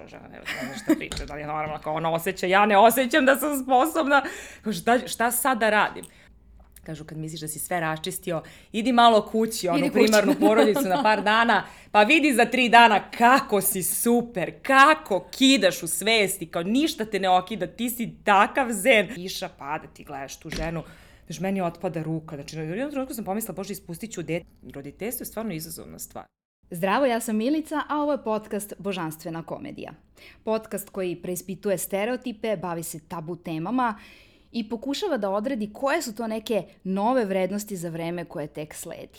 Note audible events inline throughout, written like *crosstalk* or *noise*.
što žena ne zna šta priča, da li je normalno, kao ona osjeća, ja ne osjećam da sam sposobna, kao šta, šta sad da radim? Kažu, kad misliš da si sve raščistio, idi malo kući, onu Idi kući. primarnu porodicu na par dana, pa vidi za tri dana kako si super, kako kidaš u svesti, kao ništa te ne okida, ti si takav zen. Kiša pada, ti gledaš tu ženu, Znaš, meni otpada ruka. Znači, na jednom trenutku sam pomislila, bože, ispustit ću dete. Roditeljstvo je stvarno izazovna stvar. Zdravo, ja sam Milica, a ovo je podcast Božanstvena komedija. Podcast koji preispituje stereotipe, bavi se tabu temama i pokušava da odredi koje su to neke nove vrednosti za vreme koje tek sledi.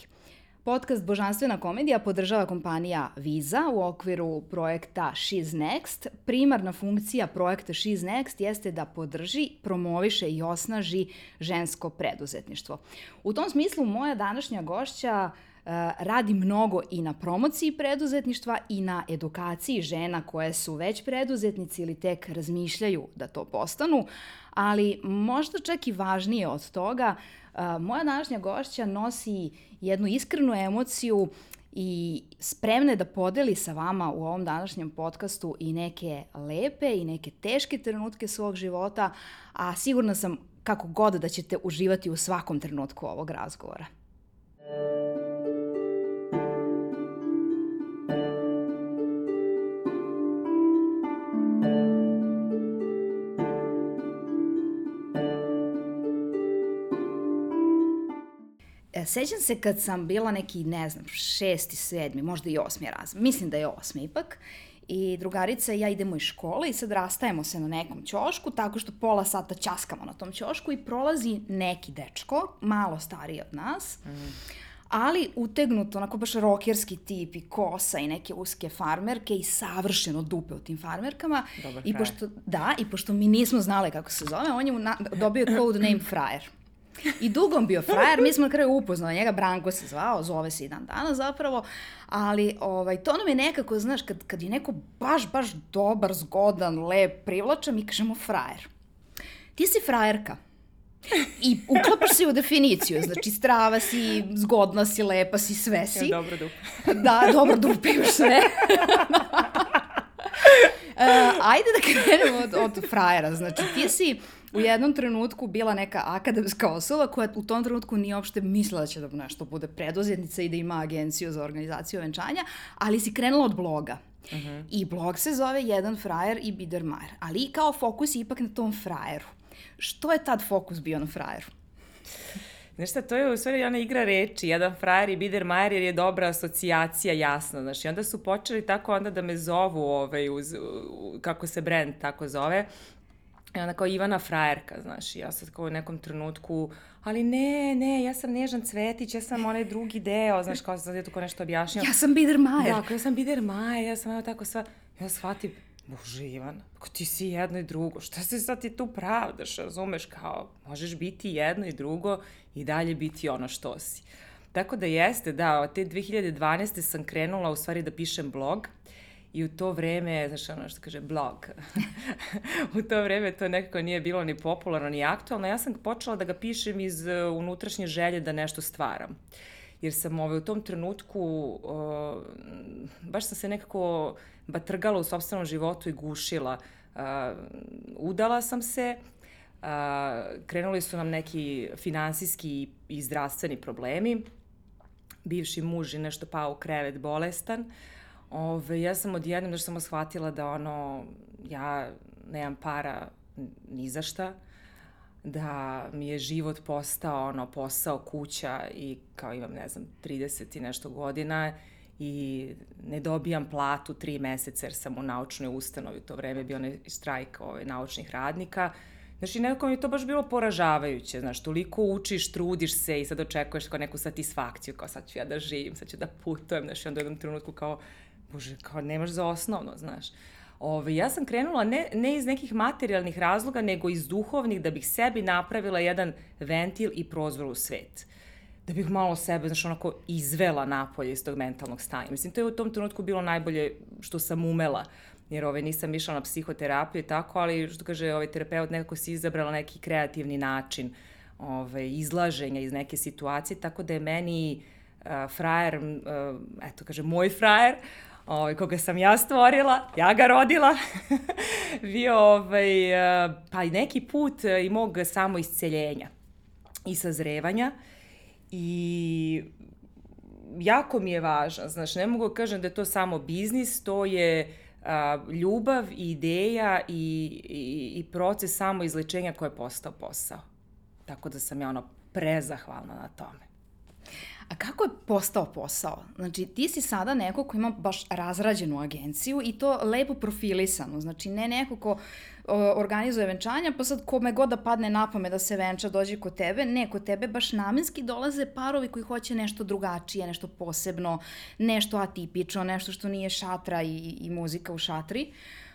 Podcast Božanstvena komedija podržava kompanija Visa u okviru projekta She's Next. Primarna funkcija projekta She's Next jeste da podrži, promoviše i osnaži žensko preduzetništvo. U tom smislu moja današnja gošća e, radi mnogo i na promociji preduzetništva i na edukaciji žena koje su već preduzetnici ili tek razmišljaju da to postanu, ali možda čak i važnije od toga, a, moja današnja gošća nosi jednu iskrenu emociju i spremna je da podeli sa vama u ovom današnjem podcastu i neke lepe i neke teške trenutke svog života, a sigurna sam kako god da ćete uživati u svakom trenutku ovog razgovora. E, Sećam se kad sam bila neki, ne znam, šesti, sedmi, možda i osmi razred. Mislim da je osmi ipak. I drugarica i ja idemo iz škole i sad rastajemo se na nekom ćošku tako što pola sata ćaskamo na tom ćošku i prolazi neki dečko, malo stariji od nas, mm. ali utegnut, onako baš rokerski tip i kosa i neke uske farmerke i savršeno dupe u tim farmerkama. Dobar I frajer. pošto, da, i pošto mi nismo znali kako se zove, on je na, dobio code name frajer. I dugo on bio frajer, mi smo na kraju upoznali njega, Branko se zvao, zove se i dan danas zapravo, ali ovaj, to nam je nekako, znaš, kad, kad je neko baš, baš dobar, zgodan, lep, privlačan, mi kažemo frajer. Ti si frajerka. I uklapaš se u definiciju, znači strava si, zgodna si, lepa si, sve si. Ja, dobro dupe. Da, dobro da upijuš sve. Uh, *laughs* ajde da krenemo od, od frajera. Znači, ti si u jednom trenutku bila neka akademska osoba koja u tom trenutku nije uopšte mislila da će da nešto bude preduzetnica i da ima agenciju za organizaciju venčanja, ali si krenula od bloga. Uh -huh. I blog se zove Jedan frajer i Biedermajer, ali i kao fokus je ipak na tom frajeru. Što je tad fokus bio na frajeru? Znaš šta, to je u stvari ona igra reči, jedan frajer i Biedermajer jer je dobra asocijacija, jasno, znaš, i onda su počeli tako onda da me zovu, ovaj, uz, u, kako se brand tako zove, I onda kao Ivana frajerka, znaš, i ja sad kao u nekom trenutku, ali ne, ne, ja sam Nežan Cvetić, ja sam onaj drugi deo, znaš, kao sad je tu kao nešto objašnjao. Ja sam Biedermajer. Da, kao ja sam Biedermajer, ja sam evo tako sva, ja shvatim, Bože Ivan, ako ti si jedno i drugo, šta se sad ti tu pravdaš, razumeš, kao, možeš biti jedno i drugo i dalje biti ono što si. Tako da jeste, da, od te 2012. sam krenula u stvari da pišem blog, I u to vreme, znaš ono što kaže blog, *laughs* u to vreme to nekako nije bilo ni popularno ni aktualno. Ja sam počela da ga pišem iz uh, unutrašnje želje da nešto stvaram. Jer sam ove, u tom trenutku, uh, baš sam se nekako batrgala u sobstvenom životu i gušila. Uh, udala sam se, uh, krenuli su nam neki finansijski i zdravstveni problemi. Bivši muž je nešto pao u krevet bolestan. Ove, ja sam odjednom da samo shvatila da ono, ja nemam para ni za šta, da mi je život postao ono, posao, kuća i kao imam, ne znam, 30 i nešto godina i ne dobijam platu tri meseca jer sam u naučnoj ustanovi, u to vreme bio onaj štrajk ovaj, naučnih radnika. Znači, nekako mi je to baš bilo poražavajuće, znaš, toliko učiš, trudiš se i sad očekuješ kao neku satisfakciju, kao sad ću ja da živim, sad ću da putujem, znaš, i onda u jednom trenutku kao, bože, kao nemaš za osnovno, znaš. Ove, ja sam krenula ne, ne iz nekih materijalnih razloga, nego iz duhovnih, da bih sebi napravila jedan ventil i prozor u svet. Da bih malo sebe, znaš, onako izvela napolje iz tog mentalnog stanja. Mislim, to je u tom trenutku bilo najbolje što sam umela jer ovaj, nisam išla na psihoterapiju i tako, ali što kaže ovaj terapeut, nekako si izabrala neki kreativni način ovaj, izlaženja iz neke situacije, tako da je meni uh, frajer, uh, eto kaže, moj frajer, ovaj, koga sam ja stvorila, ja ga rodila, *laughs* bio ovaj, uh, pa i neki put i mog samo isceljenja i sazrevanja i jako mi je važan, znaš, ne mogu da kažem da je to samo biznis, to je a, ljubav i ideja i, i, i proces samo izlečenja koje je postao posao. Tako da sam ja ono prezahvalna na tome. A kako je postao posao? Znači, ti si sada neko ko ima baš razrađenu agenciju i to lepo profilisano. Znači, ne neko ko organizuje venčanja, pa sad kome god da padne na pame da se venča dođe kod tebe. Ne, kod tebe baš namenski dolaze parovi koji hoće nešto drugačije, nešto posebno, nešto atipično, nešto što nije šatra i, i muzika u šatri. Uh,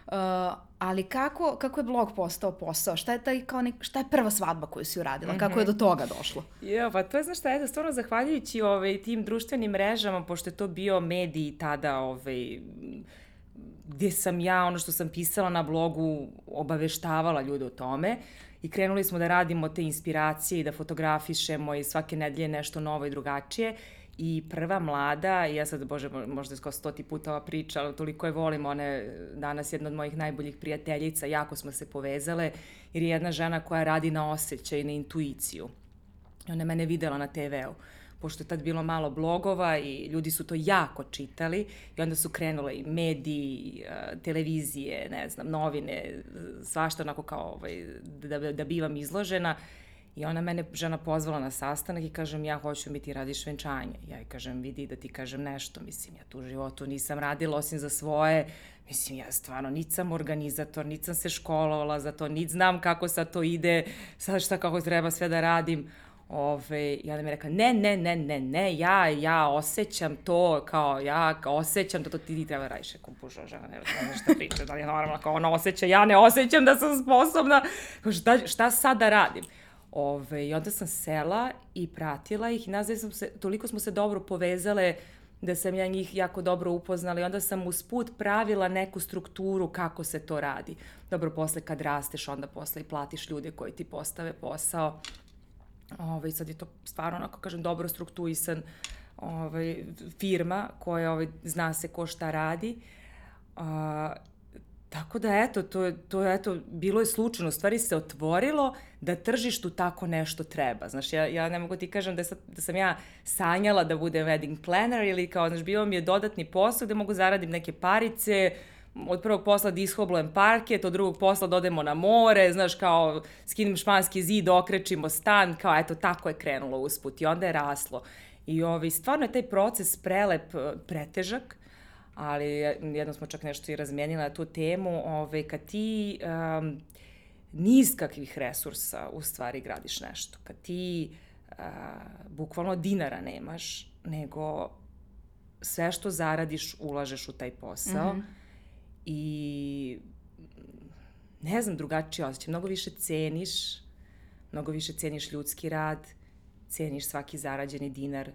ali kako, kako je blog postao posao? Šta je, taj, kao nek, šta je prva svadba koju si uradila? Mm -hmm. Kako je do toga došlo? Jo, pa to je, znaš šta, je, stvarno zahvaljujući ovaj, tim društvenim mrežama, pošto je to bio mediji tada, ovaj, gde sam ja, ono što sam pisala na blogu, obaveštavala ljude o tome i krenuli smo da radimo te inspiracije i da fotografišemo i svake nedelje nešto novo i drugačije I prva mlada, ja sad, bože, možda je kao stoti puta ova priča, ali toliko je volim, ona je danas jedna od mojih najboljih prijateljica, jako smo se povezale, jer je jedna žena koja radi na osjećaj na intuiciju. Ona je mene videla na TV-u pošto je tad bilo malo blogova i ljudi su to jako čitali i onda su krenule i mediji, televizije, ne znam, novine, svašta onako kao ovaj, da, da, da bivam izložena I ona mene žena pozvala na sastanak i kažem ja hoću mi ti radiš venčanje. Ja i kažem vidi da ti kažem nešto, mislim ja tu u životu nisam radila osim za svoje, mislim ja stvarno nit sam organizator, nit sam se školovala za to, nit znam kako sad to ide, sad šta kako treba sve da radim. Ove, I onda mi je rekla, ne, ne, ne, ne, ne, ja, ja osjećam to, kao, ja kao osjećam da to ti, ti treba da radiš. Ako puža žena, ne znam šta priča, da li je normalno, kao ona osjeća, ja ne osjećam da sam sposobna, šta, šta sad da radim? Ove, I onda sam sela i pratila ih nazad sam se, toliko smo se dobro povezale da sam ja njih jako dobro upoznala i onda sam usput pravila neku strukturu kako se to radi. Dobro, posle kad rasteš, onda posle i platiš ljude koji ti postave posao. Ove, sad je to stvarno, onako kažem, dobro strukturisan ovaj, firma koja ovaj, zna se ko šta radi. Uh, Tako da, eto, to to eto, bilo je slučajno, stvari se otvorilo da tržištu tako nešto treba. Znaš, ja, ja ne mogu ti kažem da, sa, da sam ja sanjala da bude wedding planner ili kao, znaš, bilo mi je dodatni posao gde mogu zaradim neke parice, od prvog posla da ishoblujem parket, od drugog posla da odemo na more, znaš, kao skinem španski zid, okrećimo stan, kao eto, tako je krenulo usput i onda je raslo. I ovaj, stvarno je taj proces prelep, pretežak, ali jedno smo čak nešto i razmijenili na tu temu, ove, kad ti um, niz kakvih resursa u stvari gradiš nešto, kad ti uh, bukvalno dinara nemaš, nego sve što zaradiš ulažeš u taj posao mm -hmm. i ne znam, drugačije osjećaj, mnogo više ceniš, mnogo više ceniš ljudski rad, ceniš svaki zarađeni dinar,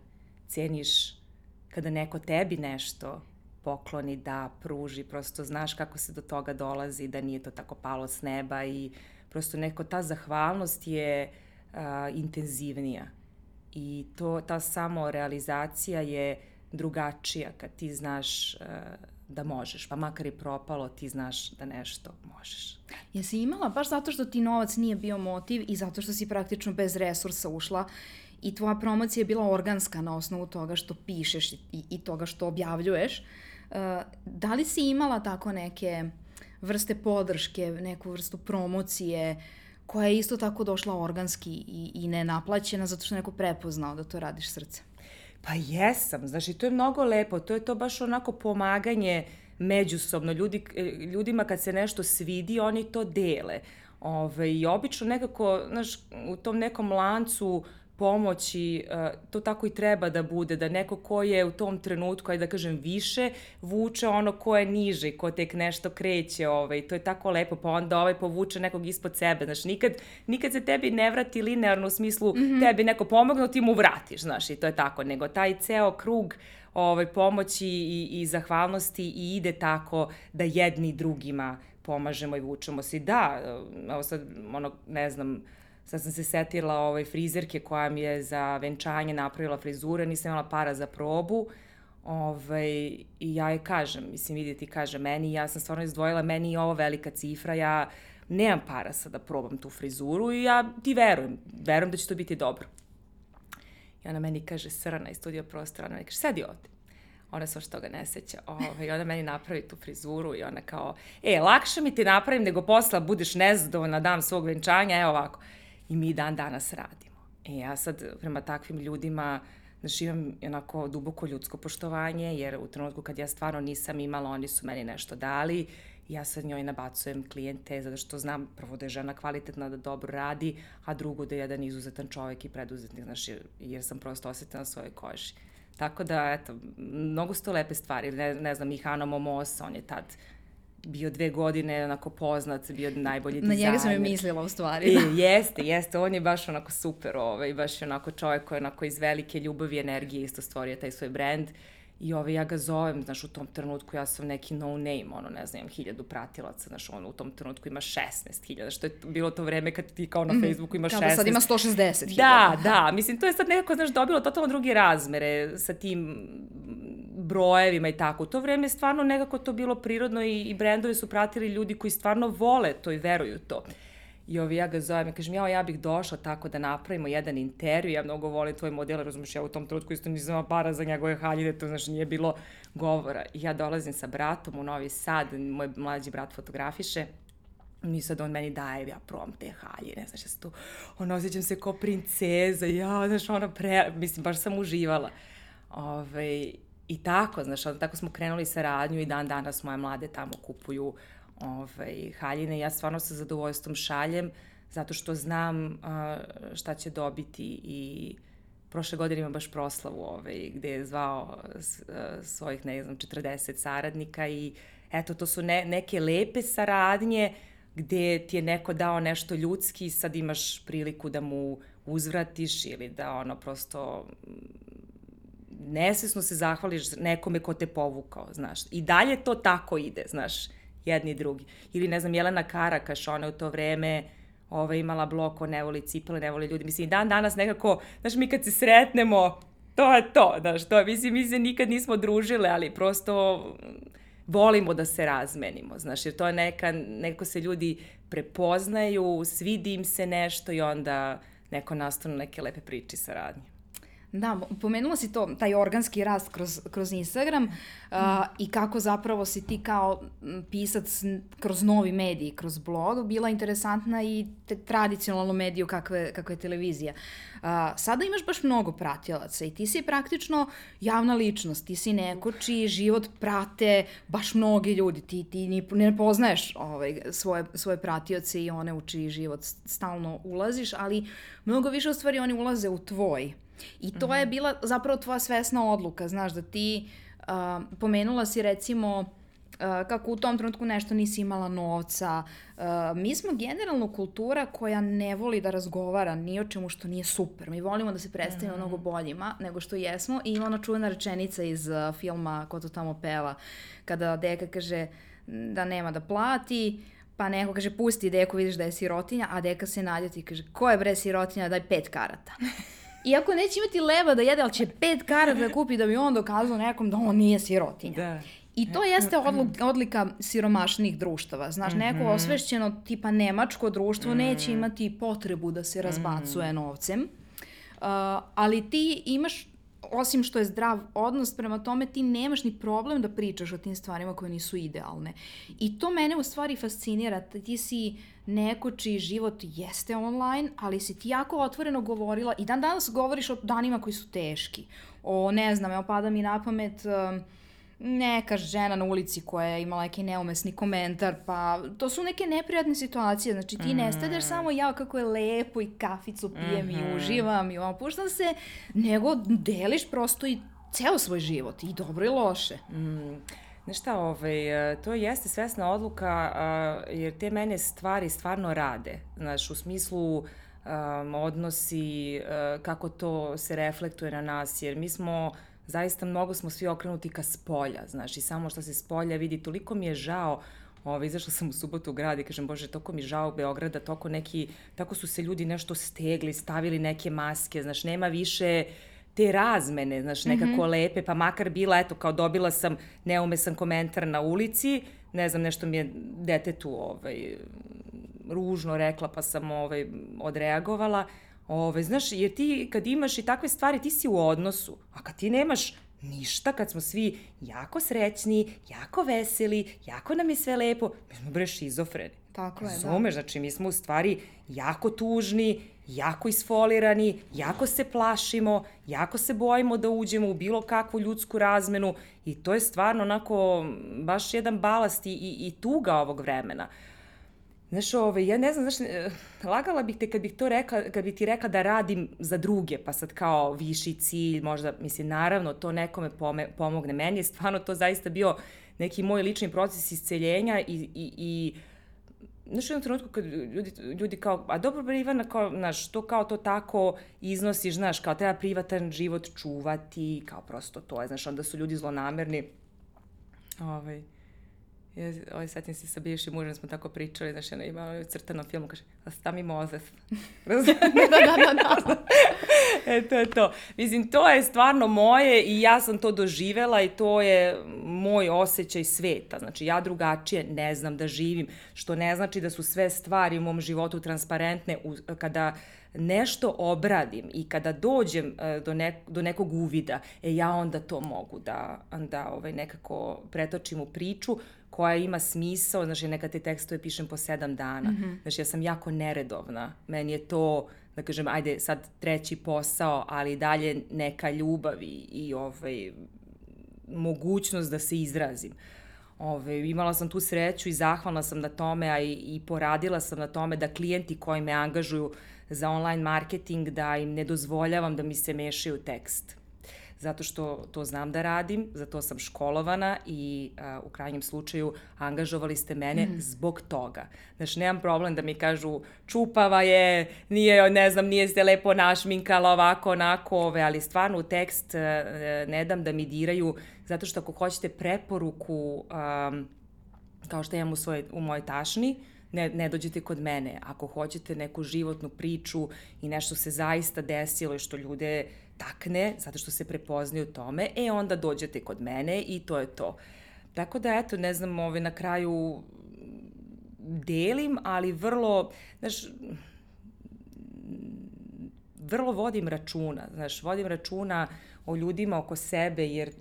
ceniš kada neko tebi nešto pokloni da pruži, prosto znaš kako se do toga dolazi, da nije to tako palo s neba i prosto neko ta zahvalnost je uh, intenzivnija i to, ta samo realizacija je drugačija kad ti znaš uh, da možeš, pa makar i propalo, ti znaš da nešto možeš. Jesi imala, baš zato što ti novac nije bio motiv i zato što si praktično bez resursa ušla i tvoja promocija je bila organska na osnovu toga što pišeš i, i toga što objavljuješ, uh, da li si imala tako neke vrste podrške, neku vrstu promocije koja je isto tako došla organski i, i nenaplaćena zato što neko prepoznao da to radiš srce? Pa jesam, znaš i to je mnogo lepo, to je to baš onako pomaganje međusobno, Ljudi, ljudima kad se nešto svidi, oni to dele. Ove, I obično nekako, znaš, u tom nekom lancu uh, pomoći, e, to tako i treba da bude, da neko ko je u tom trenutku, ajde da kažem, više, vuče ono ko je niže, ko tek nešto kreće, ovaj, to je tako lepo, pa onda ovaj povuče nekog ispod sebe, znaš, nikad, nikad se tebi ne vrati linearno u smislu mm -hmm. tebi neko pomogne, ti mu vratiš, znaš, i to je tako, nego taj ceo krug ovaj, pomoći i, i zahvalnosti i ide tako da jedni drugima pomažemo i vučemo se. I da, ovo sad, ono, ne znam, Sad sam se setila ovaj, frizerke koja mi je za venčanje napravila frizure, nisam imala para za probu. Ovaj, I ja je kažem, mislim, vidi ti kaže meni, ja sam stvarno izdvojila, meni je ovo velika cifra, ja nemam para sad da probam tu frizuru i ja ti verujem, verujem da će to biti dobro. I ona meni kaže, Srana iz studio prostora, ona meni kaže, sedi ovde. Ona se što toga ne seća. Ove, I ona meni napravi tu frizuru i ona kao, e, lakše mi ti napravim nego posla budeš nezadovoljna dan svog venčanja, evo ovako. I mi dan danas radimo. I ja sad prema takvim ljudima, Znači imam onako duboko ljudsko poštovanje, jer u trenutku kad ja stvarno nisam imala, oni su meni nešto dali, ja sad njoj nabacujem klijente zato što znam prvo da je žena kvalitetna, da dobro radi, a drugo da je jedan izuzetan čovek i preduzetnik, znači jer sam prosto osetila na svojoj koži. Tako da, eto, mnogo su to lepe stvari. Ne, ne znam, Mihano Momos, on je tad bio dve godine onako poznat, bio najbolji dizajner. Na njega sam i mislila u stvari. Da. I, jeste, jeste, on je baš onako super, ovaj, baš je onako čovjek koji je onako iz velike ljubavi i energije isto stvorio taj svoj brand. I ovaj, ja ga zovem, znaš, u tom trenutku ja sam neki no name, ono, ne znam, hiljadu pratilaca, znaš, on u tom trenutku ima 16.000, što je bilo to vreme kad ti kao na mhm. Facebooku imaš 16. Kao da sad ima 160.000. Da, da, mislim, to je sad nekako, znaš, dobilo totalno druge razmere sa tim brojevima i tako. U to vreme je stvarno nekako to bilo prirodno i, i brendove su pratili ljudi koji stvarno vole to i veruju to. I ovi ja ga zovem i kažem, ja, ja bih došla tako da napravimo jedan intervju, ja mnogo volim tvoj model, razumiješ, ja u tom trutku isto nisam imala para za njegove haljine, to znači nije bilo govora. I ja dolazim sa bratom u Novi Sad, moj mlađi brat fotografiše, mi sad on meni daje, ja probam te haljine, znaš, ja tu, ono, osjećam se kao princeza, ja, znaš, ono, pre, mislim, baš sam uživala. Ove, I tako, znaš, tako smo krenuli saradnju i dan danas moje mlade tamo kupuju ovaj, haljine. Ja stvarno sa zadovoljstvom šaljem, zato što znam uh, šta će dobiti i prošle godine ima baš proslavu ovaj, gde je zvao svojih, ne znam, 40 saradnika i eto, to su ne, neke lepe saradnje gde ti je neko dao nešto ljudski i sad imaš priliku da mu uzvratiš ili da ono prosto nesvesno se zahvališ nekome ko te povukao, znaš. I dalje to tako ide, znaš, jedni i drugi. Ili, ne znam, Jelena Karakaš, ona u to vreme ova, imala blok o ne voli cipele, ne voli ljudi. Mislim, dan danas nekako, znaš, mi kad se sretnemo, to je to, znaš, to je, mislim, mi se nikad nismo družile, ali prosto volimo da se razmenimo, znaš, jer to je neka, neko se ljudi prepoznaju, svidi im se nešto i onda neko nastanu neke lepe priče saradnje. Da, pomenula si to, taj organski rast kroz, kroz Instagram uh, i kako zapravo si ti kao pisac kroz novi mediji, kroz blog, bila interesantna i te tradicionalnu mediju kakve, kakva je televizija. Uh, sada imaš baš mnogo pratilaca i ti si praktično javna ličnost, ti si neko čiji život prate baš mnogi ljudi, ti, ti ni, ne poznaješ ovaj, svoje, svoje pratioce i one u čiji život stalno ulaziš, ali mnogo više u stvari oni ulaze u tvoj. I to mm -hmm. je mhm. bila zapravo tvoja svesna odluka, znaš, da ti uh, pomenula si recimo uh, kako u tom trenutku nešto nisi imala novca. Uh, mi smo generalno kultura koja ne voli da razgovara ni o čemu što nije super. Mi volimo da se predstavimo mm -hmm. mnogo boljima nego što jesmo i ima ona čuvena rečenica iz uh, filma Ko to tamo peva, kada deka kaže da nema da plati, pa neko kaže pusti deku, vidiš da je sirotinja, a deka se nadjeti i kaže ko je bre sirotinja, daj pet karata. *laughs* Iako neće imati leba da jede, ali će pet karata da *laughs* kupi da bi on dokazao nekom da on nije sirotinja. Da. I to jeste odlika, odlika siromašnih društava. Znaš, neko mhm. osvešćeno tipa nemačko društvo neće mhm. imati potrebu da se razbacuje mhm. novcem. Uh, ali ti imaš osim što je zdrav odnos prema tome, ti nemaš ni problem da pričaš o tim stvarima koje nisu idealne. I to mene u stvari fascinira. Ti si neko čiji život jeste online, ali si ti jako otvoreno govorila i dan danas govoriš o danima koji su teški. O, ne znam, evo pada mi na pamet... Uh, neka žena na ulici koja je imala neki neumesni komentar, pa to su neke neprijatne situacije, znači ti mm. ne samo ja kako je lepo i kaficu pijem mm -hmm. i mhm. uživam i opuštam se, nego deliš prosto i ceo svoj život, i dobro i loše. Mm. Znaš šta, ovaj, to jeste svesna odluka, jer te mene stvari stvarno rade. Znaš, u smislu um, odnosi, uh, kako to se reflektuje na nas, jer mi smo zaista mnogo smo svi okrenuti ka spolja, znaš, i samo što se spolja vidi, toliko mi je žao, Ove, izašla sam u subotu u grad i kažem, bože, toko mi žao Beograda, toko neki, tako su se ljudi nešto stegli, stavili neke maske, znaš, nema više te razmene, znaš, nekako mm -hmm. lepe, pa makar bila, eto, kao dobila sam neumesan komentar na ulici, ne znam, nešto mi je detetu ovaj, ružno rekla, pa sam ovaj, odreagovala. Ovaj, znaš, jer ti kad imaš i takve stvari, ti si u odnosu, a kad ti nemaš ništa, kad smo svi jako srećni, jako veseli, jako nam je sve lepo, mi smo bre šizofreni. Tako je, Zumeš, da. znači mi smo u stvari jako tužni, jako isfolirani, jako se plašimo, jako se bojimo da uđemo u bilo kakvu ljudsku razmenu i to je stvarno onako baš jedan balast i, i, i tuga ovog vremena. Znaš, ovaj, ja ne znam, znaš, eh, lagala bih te kad bih to rekla, kad bih ti rekla da radim za druge, pa sad kao viši cilj, možda, mislim, naravno, to nekome pome, pomogne. Meni je stvarno to zaista bio neki moj lični proces isceljenja i, i, i znaš, u jednom trenutku kad ljudi, ljudi kao, a dobro, bre, Ivana, kao, znaš, to kao to tako iznosiš, znaš, kao treba privatan život čuvati, kao prosto to je, znaš, onda su ljudi zlonamerni. Ovaj, Ja, ovaj, setim se sa bivšim mužem, smo tako pričali, znaš, ona ima ovaj crtano film, kaže, a sta mi Mozef. *laughs* da, da, da, da. e, to je to. Mislim, to je stvarno moje i ja sam to doživela i to je moj osjećaj sveta. Znači, ja drugačije ne znam da živim, što ne znači da su sve stvari u mom životu transparentne u, kada nešto obradim i kada dođem e, do, ne, do nekog uvida, e ja onda to mogu da, da ovaj, nekako pretočim u priču koja ima smisao, znači neka te tekstove pišem po sedam dana. Mm -hmm. Znači ja sam jako neredovna. Meni je to, da kažem, ajde sad treći posao, ali dalje neka ljubav i, i ovaj, mogućnost da se izrazim. Ove, imala sam tu sreću i zahvalna sam na tome, a i, i poradila sam na tome da klijenti koji me angažuju za online marketing, da im ne dozvoljavam da mi se mešaju tekst zato što to znam da radim, za to sam školovana i a, u krajnjem slučaju angažovali ste mene mm. zbog toga. Znači, nemam problem da mi kažu čupava je, nije, ne znam, nije se lepo našminkala ovako, onako, ove, ali stvarno u tekst a, ne dam da mi diraju, zato što ako hoćete preporuku, a, kao što imam u, svoj, u mojoj tašni, ne, ne dođete kod mene. Ako hoćete neku životnu priču i nešto se zaista desilo i što ljude takne, zato što se prepoznaju tome, e onda dođete kod mene i to je to. Tako da, eto, ne znam, ove, na kraju delim, ali vrlo, znaš, vrlo vodim računa, znaš, vodim računa o ljudima oko sebe, jer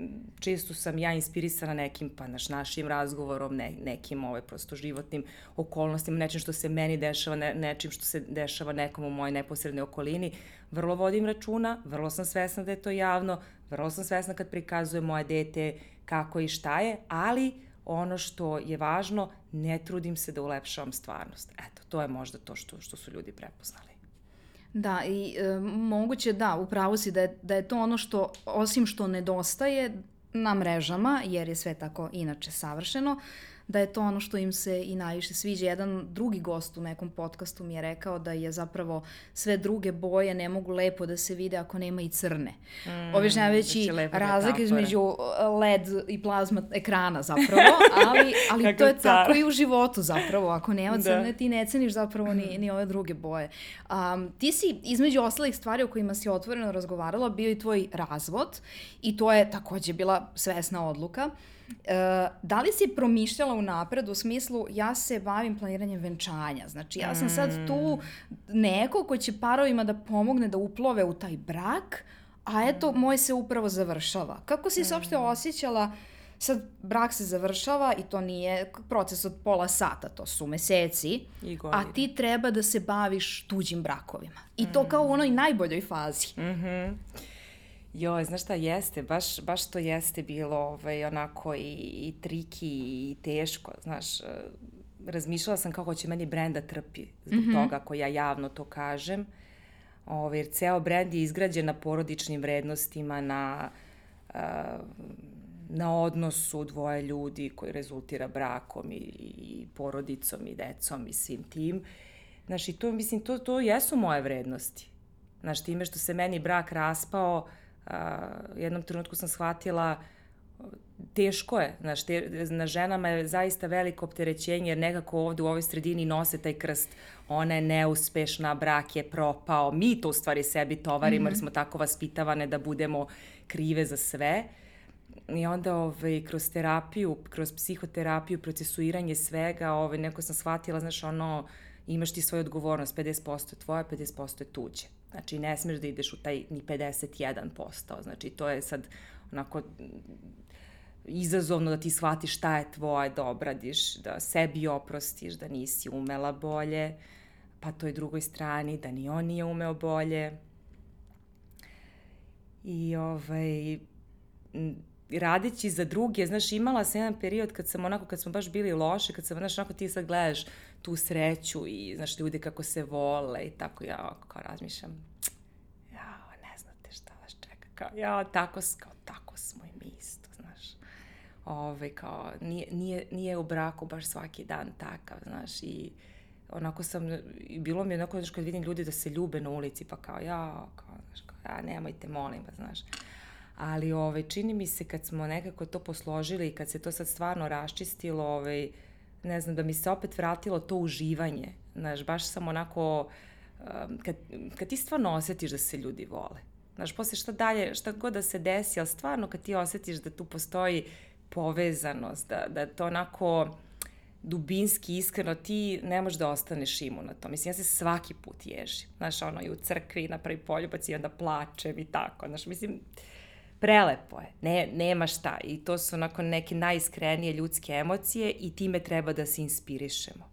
često sam ja inspirisana nekim, pa naš, našim razgovorom, ne, nekim ovaj, prosto životnim okolnostima, nečim što se meni dešava, ne, nečim što se dešava nekom u mojoj neposrednoj okolini. Vrlo vodim računa, vrlo sam svesna da je to javno, vrlo sam svesna kad prikazuje moje dete kako i šta je, ali ono što je važno, ne trudim se da ulepšavam stvarnost. Eto, to je možda to što, što su ljudi prepoznali. Da, i e, moguće da, upravo si da je, da je to ono što, osim što nedostaje na mrežama, jer je sve tako inače savršeno, da je to ono što im se i najviše sviđa. Jedan drugi gost u nekom podcastu mi je rekao da je zapravo sve druge boje ne mogu lepo da se vide ako nema i crne. Mm, Objašnjavajući znači razlike između uh, LED i plazma ekrana zapravo, *laughs* ali, ali to je car. tako i u životu zapravo. Ako nema da. crne, da. ti ne ceniš zapravo ni, ni ove druge boje. Um, ti si između ostalih stvari o kojima si otvoreno razgovarala bio i tvoj razvod i to je takođe bila svesna odluka. E, da li si promišljala u napred u smislu ja se bavim planiranjem venčanja? Znači ja sam sad tu mm. neko ko će parovima da pomogne da uplove u taj brak, a eto moj se upravo završava. Kako si se uopšte mm. osjećala sad brak se završava i to nije proces od pola sata, to su meseci, a ti treba da se baviš tuđim brakovima. I to kao u onoj najboljoj fazi. Mhm. Mm -hmm. Joj, znaš šta jeste, baš, baš to jeste bilo ovaj, onako i, i triki i teško, znaš, e, razmišljala sam kako će meni brend da trpi zbog mm -hmm. toga ako ja javno to kažem, ovaj, jer ceo brend je izgrađen na porodičnim vrednostima, na, uh, na odnosu dvoje ljudi koji rezultira brakom i, i porodicom i decom i svim tim. Znaš, i to, mislim, to, to jesu moje vrednosti. Znaš, time što se meni brak raspao, uh, jednom trenutku sam shvatila teško je, znaš, te, na ženama je zaista veliko opterećenje jer nekako ovde u ovoj sredini nose taj krst, ona je neuspešna, brak je propao, mi to u stvari sebi tovarimo mm -hmm. jer mhm. smo tako vaspitavane da budemo krive za sve. I onda ovaj, kroz terapiju, kroz psihoterapiju, procesuiranje svega, ovaj, neko sam shvatila, znaš, ono, imaš ti svoju odgovornost, 50% tvoja, 50% je tuđe. Znači, ne smeš da ideš u taj ni 51%. Znači, to je sad onako izazovno da ti shvatiš šta je tvoje, da obradiš, da sebi oprostiš, da nisi umela bolje, pa toj drugoj strani da ni on nije umeo bolje. I ovaj, radeći za druge, znaš, imala sam jedan period kad sam onako, kad smo baš bili loše, kad sam, znaš, onako ti sad gledaš tu sreću i, znaš, ljude kako se vole i tako ja kao razmišljam, ja, ne znate šta vas čeka, kao, ja, tako, kao, tako smo i mi isto, znaš. Ove, kao, nije, nije, nije u braku baš svaki dan takav, znaš, i onako sam, bilo mi onako, znaš, kad vidim ljudi da se ljube na ulici, pa kao, ja, kao, znaš, kao, ja, nemojte, molim vas, znaš ali ovaj, čini mi se kad smo nekako to posložili i kad se to sad stvarno raščistilo, ovaj, ne znam, da mi se opet vratilo to uživanje. Znaš, baš sam onako, um, kad, kad ti stvarno osetiš da se ljudi vole. Znaš, posle šta dalje, šta god da se desi, ali stvarno kad ti osetiš da tu postoji povezanost, da, da to onako dubinski, iskreno, ti ne možeš da ostaneš imu na to. Mislim, ja se svaki put ježim. Znaš, ono, i u crkvi napravi poljubac i onda plačem i tako. Znaš, mislim, uh, prelepo je, ne, nema šta i to su onako neke najiskrenije ljudske emocije i time treba da se inspirišemo.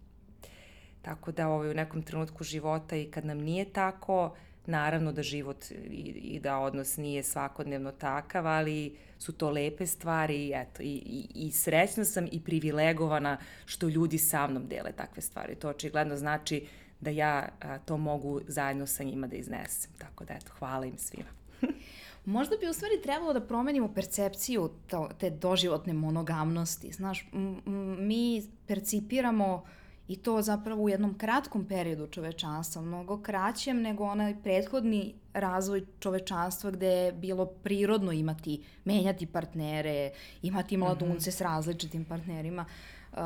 Tako da ovaj, u nekom trenutku života i kad nam nije tako, naravno da život i, i da odnos nije svakodnevno takav, ali su to lepe stvari i eto, i, i, i srećna sam i privilegovana što ljudi sa mnom dele takve stvari. To očigledno znači da ja a, to mogu zajedno sa njima da iznesem. Tako da eto, hvala im svima. *laughs* Možda bi u stvari trebalo da promenimo percepciju to, te doživotne monogamnosti. Znaš, mi percipiramo i to zapravo u jednom kratkom periodu čovečanstva, mnogo kraćem nego onaj prethodni razvoj čovečanstva gde je bilo prirodno imati, menjati partnere, imati mladunce mm -hmm. s različitim partnerima. Uh,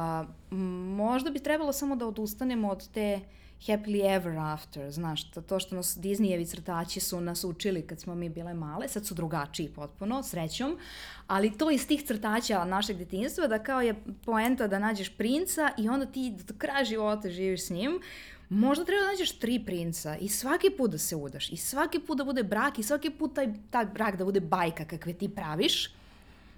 možda bi trebalo samo da odustanemo od te uh, happily ever after, znaš, to što nas Disneyevi crtači su nas učili kad smo mi bile male, sad su drugačiji potpuno, srećom, ali to iz tih crtača našeg detinjstva, da kao je poenta da nađeš princa i onda ti do kraja života živiš s njim, možda treba da nađeš tri princa i svaki put da se udaš i svaki put da bude brak i svaki put taj, taj brak da bude bajka kakve ti praviš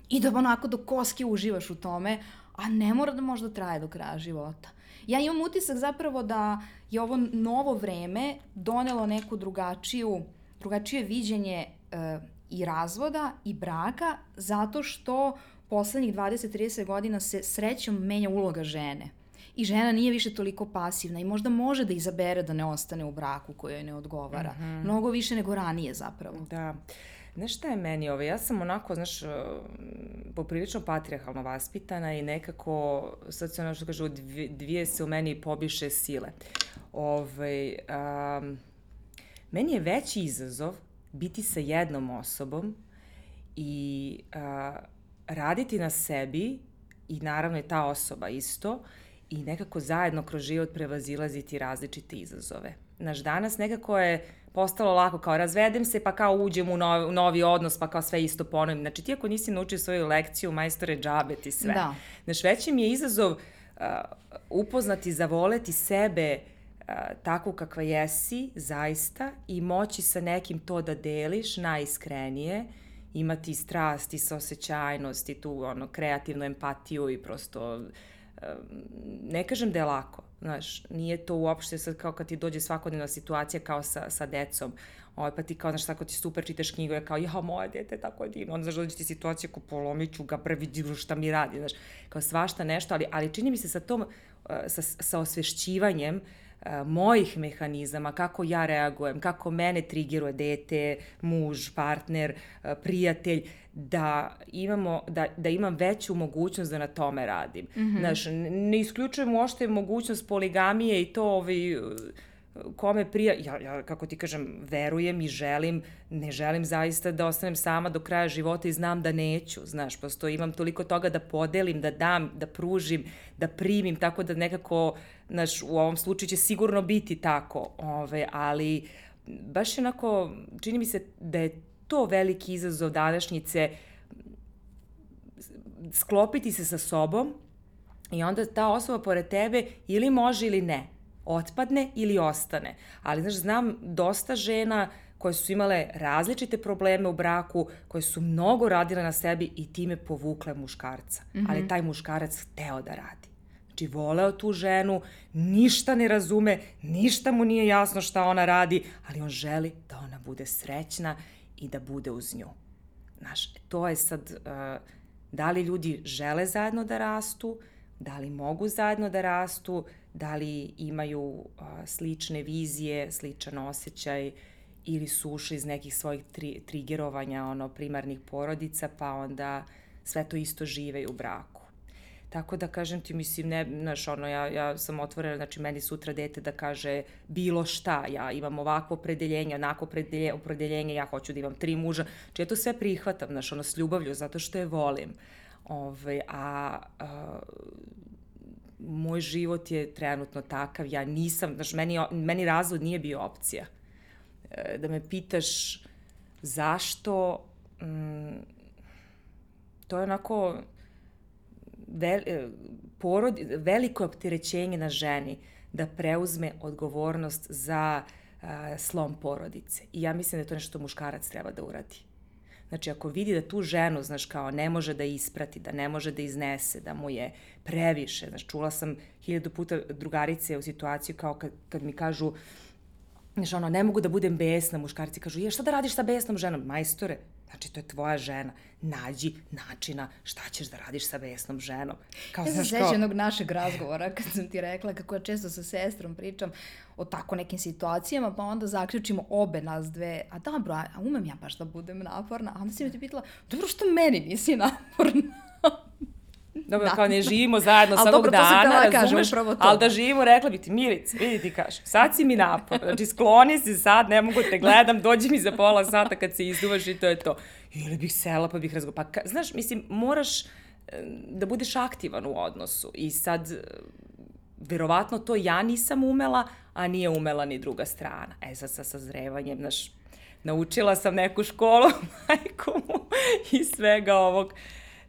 i da onako do koske uživaš u tome, a ne mora da možda traje do kraja života. Ja imam utisak zapravo da je ovo novo vreme donelo neku drugačiju, drugačije viđenje e, i razvoda i braka zato što poslednjih 20-30 godina se srećom menja uloga žene. I žena nije više toliko pasivna i možda može da izabere da ne ostane u braku kojoj ne odgovara. Mm -hmm. Mnogo više nego ranije zapravo. Da. Uh, Znaš šta je meni ovo? Ja sam onako, znaš, e, poprilično patrijarhalno vaspitana i nekako, sad se ono što kaže, dvije, se u meni pobiše sile. Ove, um, meni je veći izazov biti sa jednom osobom i a, raditi na sebi i naravno je ta osoba isto i nekako zajedno kroz život prevazilaziti različite izazove. Naš danas nekako je postalo lako, kao razvedem se, pa kao uđem u novi, u novi odnos, pa kao sve isto ponovim. Znači, ti ako nisi naučio svoju lekciju, majstore džabe ti sve. Da. Znaš, veći mi je izazov uh, upoznati, zavoleti sebe uh, takvu kakva jesi, zaista, i moći sa nekim to da deliš najiskrenije, imati strast i saosećajnost i tu ono, kreativnu empatiju i prosto uh, ne kažem da je lako, Znaš, nije to uopšte sad kao kad ti dođe svakodnevna situacija kao sa, sa decom, ovaj, pa ti kao, znaš, tako ti super čitaš knjigu, je kao, ja, moje dete, tako divno. Onda, znaš, dođe ti situacija ko polomiću ga, prvi divno šta mi radi, znaš, kao svašta nešto, ali, ali čini mi se sa tom, eh, sa, sa osvešćivanjem, uh, mojih mehanizama, kako ja reagujem, kako mene trigiruje dete, muž, partner, uh, prijatelj, da, imamo, da, da imam veću mogućnost da na tome radim. Mm -hmm. Znaš, ne isključujem uopšte mogućnost poligamije i to ovaj, kome prija, ja, ja kako ti kažem, verujem i želim, ne želim zaista da ostanem sama do kraja života i znam da neću, znaš, prosto imam toliko toga da podelim, da dam, da pružim, da primim, tako da nekako, znaš, u ovom slučaju će sigurno biti tako, ove, ali baš onako, čini mi se da je to veliki izazov današnjice, sklopiti se sa sobom i onda ta osoba pored tebe ili može ili ne otpadne ili ostane. Ali, znaš, znam dosta žena koje su imale različite probleme u braku, koje su mnogo radile na sebi i time povukle muškarca. Mm -hmm. Ali taj muškarac hteo da radi. Znači, voleo tu ženu, ništa ne razume, ništa mu nije jasno šta ona radi, ali on želi da ona bude srećna i da bude uz nju. Znaš, to je sad, uh, da li ljudi žele zajedno da rastu, da li mogu zajedno da rastu, da li imaju a, slične vizije, sličan osjećaj ili su ušli iz nekih svojih tri, trigerovanja ono, primarnih porodica, pa onda sve to isto žive u braku. Tako da kažem ti, mislim, ne, znaš, ono, ja, ja sam otvorena, znači meni sutra dete da kaže bilo šta, ja imam ovakvo opredeljenje, onako opredeljenje, opredeljenje, ja hoću da imam tri muža, znači ja to sve prihvatam, znaš, ono, s ljubavlju, zato što je volim. Ove, a, a moj život je trenutno takav, ja nisam, znaš, meni, meni razvod nije bio opcija. E, da me pitaš zašto, mm, to je onako vel, e, porod, veliko opterećenje na ženi da preuzme odgovornost za slom porodice. I ja mislim da je to nešto muškarac treba da uradi. Znači, ako vidi da tu ženu, znaš, kao ne može da isprati, da ne može da iznese, da mu je previše, znaš, čula sam hiljadu puta drugarice u situaciju kao kad, kad mi kažu, znaš, ono, ne mogu da budem besna, muškarci kažu, je, šta da radiš sa besnom ženom? Majstore, Znači, to je tvoja žena. Nađi načina šta ćeš da radiš sa besnom ženom. Kao, ja se sećam jednog našeg razgovora kad sam ti rekla kako ja često sa sestrom pričam o tako nekim situacijama, pa onda zaključimo obe nas dve, a dobro, a umem ja baš da budem naporna, a onda si mi ti pitala, dobro što meni nisi naporna? Dobro, da. kao ne živimo zajedno svakog dobro, dana, razumeš, ali da živimo, rekla bi ti, Milice, vidi ti kaže, sad si mi napor, znači skloni se sad, ne mogu te gledam, dođi mi za pola sata kad se izduvaš i to je to. Ili bih sela pa bih razgovarala. Pa, znaš, mislim, moraš da budeš aktivan u odnosu i sad verovatno to ja nisam umela, a nije umela ni druga strana. E sad sa sazrevanjem, znaš, naučila sam neku školu, *laughs* majku mu i svega ovog.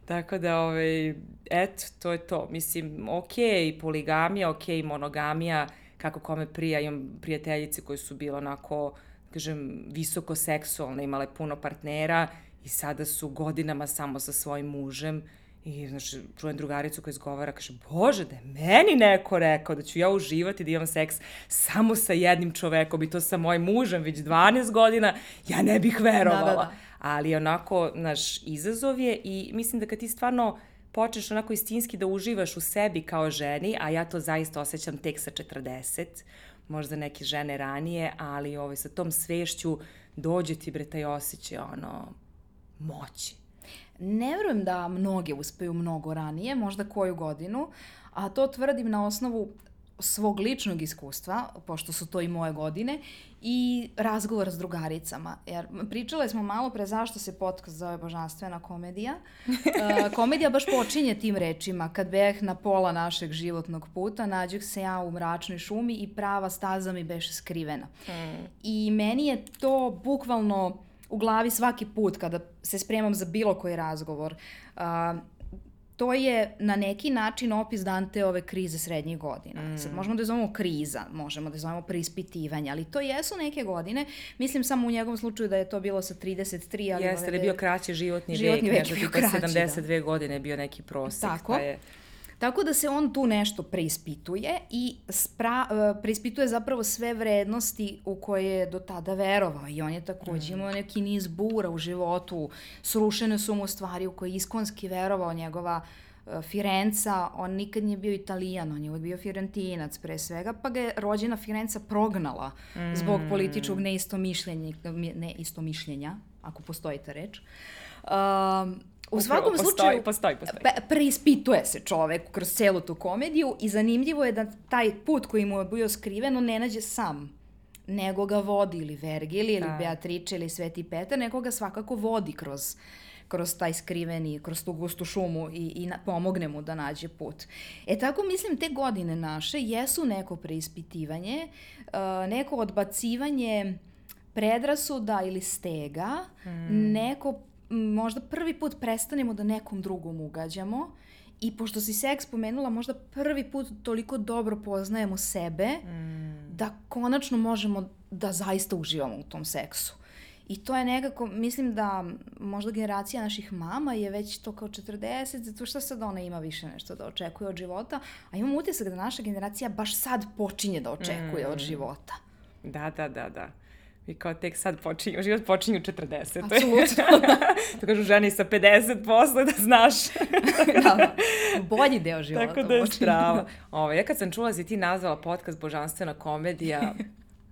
Tako da, ovaj, eto, to je to. Mislim, ok, poligamija, ok, monogamija, kako kome prija, imam prijateljice koje su bile onako, kažem, visoko seksualne, imale puno partnera i sada su godinama samo sa svojim mužem I, znaš, čujem drugaricu koja izgovara, kaže, bože, da je meni neko rekao da ću ja uživati da imam seks samo sa jednim čovekom i to sa mojim mužem već 12 godina, ja ne bih verovala. Da, da, da. Ali onako, naš izazov je i mislim da kad ti stvarno počneš onako istinski da uživaš u sebi kao ženi, a ja to zaista osjećam tek sa 40, možda neke žene ranije, ali ovaj, sa tom svešću dođe ti bre taj osjećaj ono, moći. Ne verujem da mnoge uspeju mnogo ranije, možda koju godinu, a to tvrdim na osnovu svog ličnog iskustva, pošto su to i moje godine, i razgovor s drugaricama. Jer pričale smo malo pre zašto se podcast zove Božanstvena komedija. Uh, *laughs* komedija baš počinje tim rečima. Kad beh na pola našeg životnog puta, nađeh se ja u mračnoj šumi i prava staza mi beše skrivena. Mm. I meni je to bukvalno u glavi svaki put kada se spremam za bilo koji razgovor. Uh, to je na neki način opis Danteove krize srednjih godina. Mm. Sad možemo da je zovemo kriza, možemo da je zovemo preispitivanje, ali to jesu neke godine. Mislim samo u njegovom slučaju da je to bilo sa 33, ali... Jeste, da je bio kraći životni, životni vek, vek nešto tipa 72 da. godine je bio neki prosek. Tako. Pa je Tako da se on tu nešto preispituje i spra, uh, preispituje zapravo sve vrednosti u koje je do tada verovao i on je takođe mm. imao neki niz bura u životu, srušene su mu stvari u koje je iskonski verovao njegova uh, Firenca, on nikad nije bio italijan, on je uvijek bio firentinac pre svega, pa ga je rođena Firenca prognala mm. zbog političkog neistomišljenja, neistomišljenja, ako postoji ta reč. Um, U svakom postoji, slučaju, postoji, postoji. Pe, preispituje se čovek kroz celu tu komediju i zanimljivo je da taj put koji mu je bio skriven, on ne nađe sam nego ga vodi ili Vergil ili Da. Beatrice ili Sveti Petar, nego ga svakako vodi kroz kroz taj skriveni, kroz tu gustu šumu i, i na, pomogne mu da nađe put. E tako mislim te godine naše jesu neko preispitivanje, uh, neko odbacivanje predrasuda ili stega, neko m, možda prvi put prestanemo da nekom drugom ugađamo i pošto si seks pomenula, možda prvi put toliko dobro poznajemo sebe da konačno možemo da zaista uživamo u tom seksu. I to je nekako, mislim da možda generacija naših mama je već to kao 40, zato što sad ona ima više nešto da očekuje od života, a imam utisak da naša generacija baš sad počinje da očekuje od života. Da, da, da, da. I kao tek sad počinju, život počinju u 40. Apsolutno. *laughs* to kažu ženi sa 50 posle da znaš. *laughs* da, bolji deo života. Tako da je strava. Ovo, ja kad sam čula da si ti nazvala podcast Božanstvena komedija,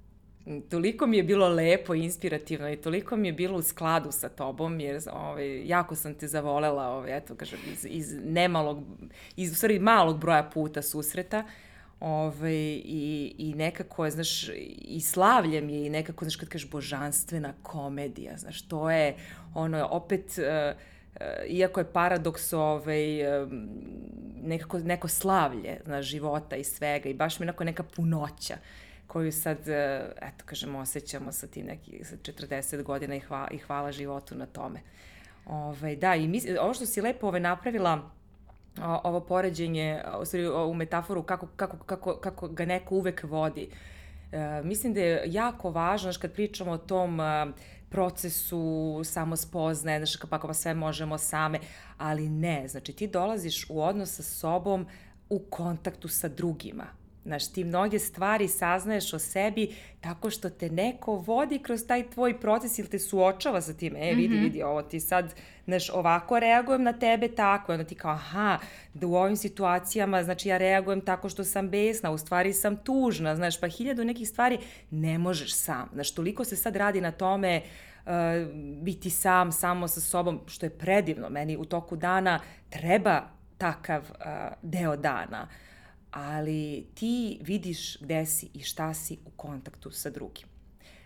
*laughs* toliko mi je bilo lepo i inspirativno i toliko mi je bilo u skladu sa tobom, jer ovaj, jako sam te zavolela, ovaj, eto, kažem, iz, iz nemalog, iz, u stvari, malog broja puta susreta, Ove, i, i nekako znaš, i slavljem je i nekako, znaš, kad kažeš božanstvena komedija, znaš, to je, ono, opet, uh, iako je paradoks, ovaj, um, nekako, neko slavlje, znaš, života i svega i baš mi onako neka punoća koju sad, eto, kažemo, osjećamo sa tim neki, sa 40 godina i hvala, i hvala životu na tome. Ove, da, i mis, ovo što si lepo ove, napravila, ovo poređenje, u stvari ovu metaforu kako, kako, kako, kako ga neko uvek vodi. E, mislim da je jako važno, znaš, kad pričamo o tom procesu samospoznaje, znaš, kako pa sve možemo same, ali ne, znači ti dolaziš u odnos sa sobom u kontaktu sa drugima. Znaš, ti mnoge stvari saznaješ o sebi tako što te neko vodi kroz taj tvoj proces ili te suočava sa tim. E, vidi, vidi, ovo ti sad, znaš, ovako reagujem na tebe tako. Onda ti kao, aha, da u ovim situacijama, znači ja reagujem tako što sam besna, u stvari sam tužna, znaš, pa hiljadu nekih stvari ne možeš sam. Znaš, toliko se sad radi na tome uh, biti sam, samo sa sobom, što je predivno. Meni u toku dana treba takav uh, deo dana ali ti vidiš gde si i šta si u kontaktu sa drugim.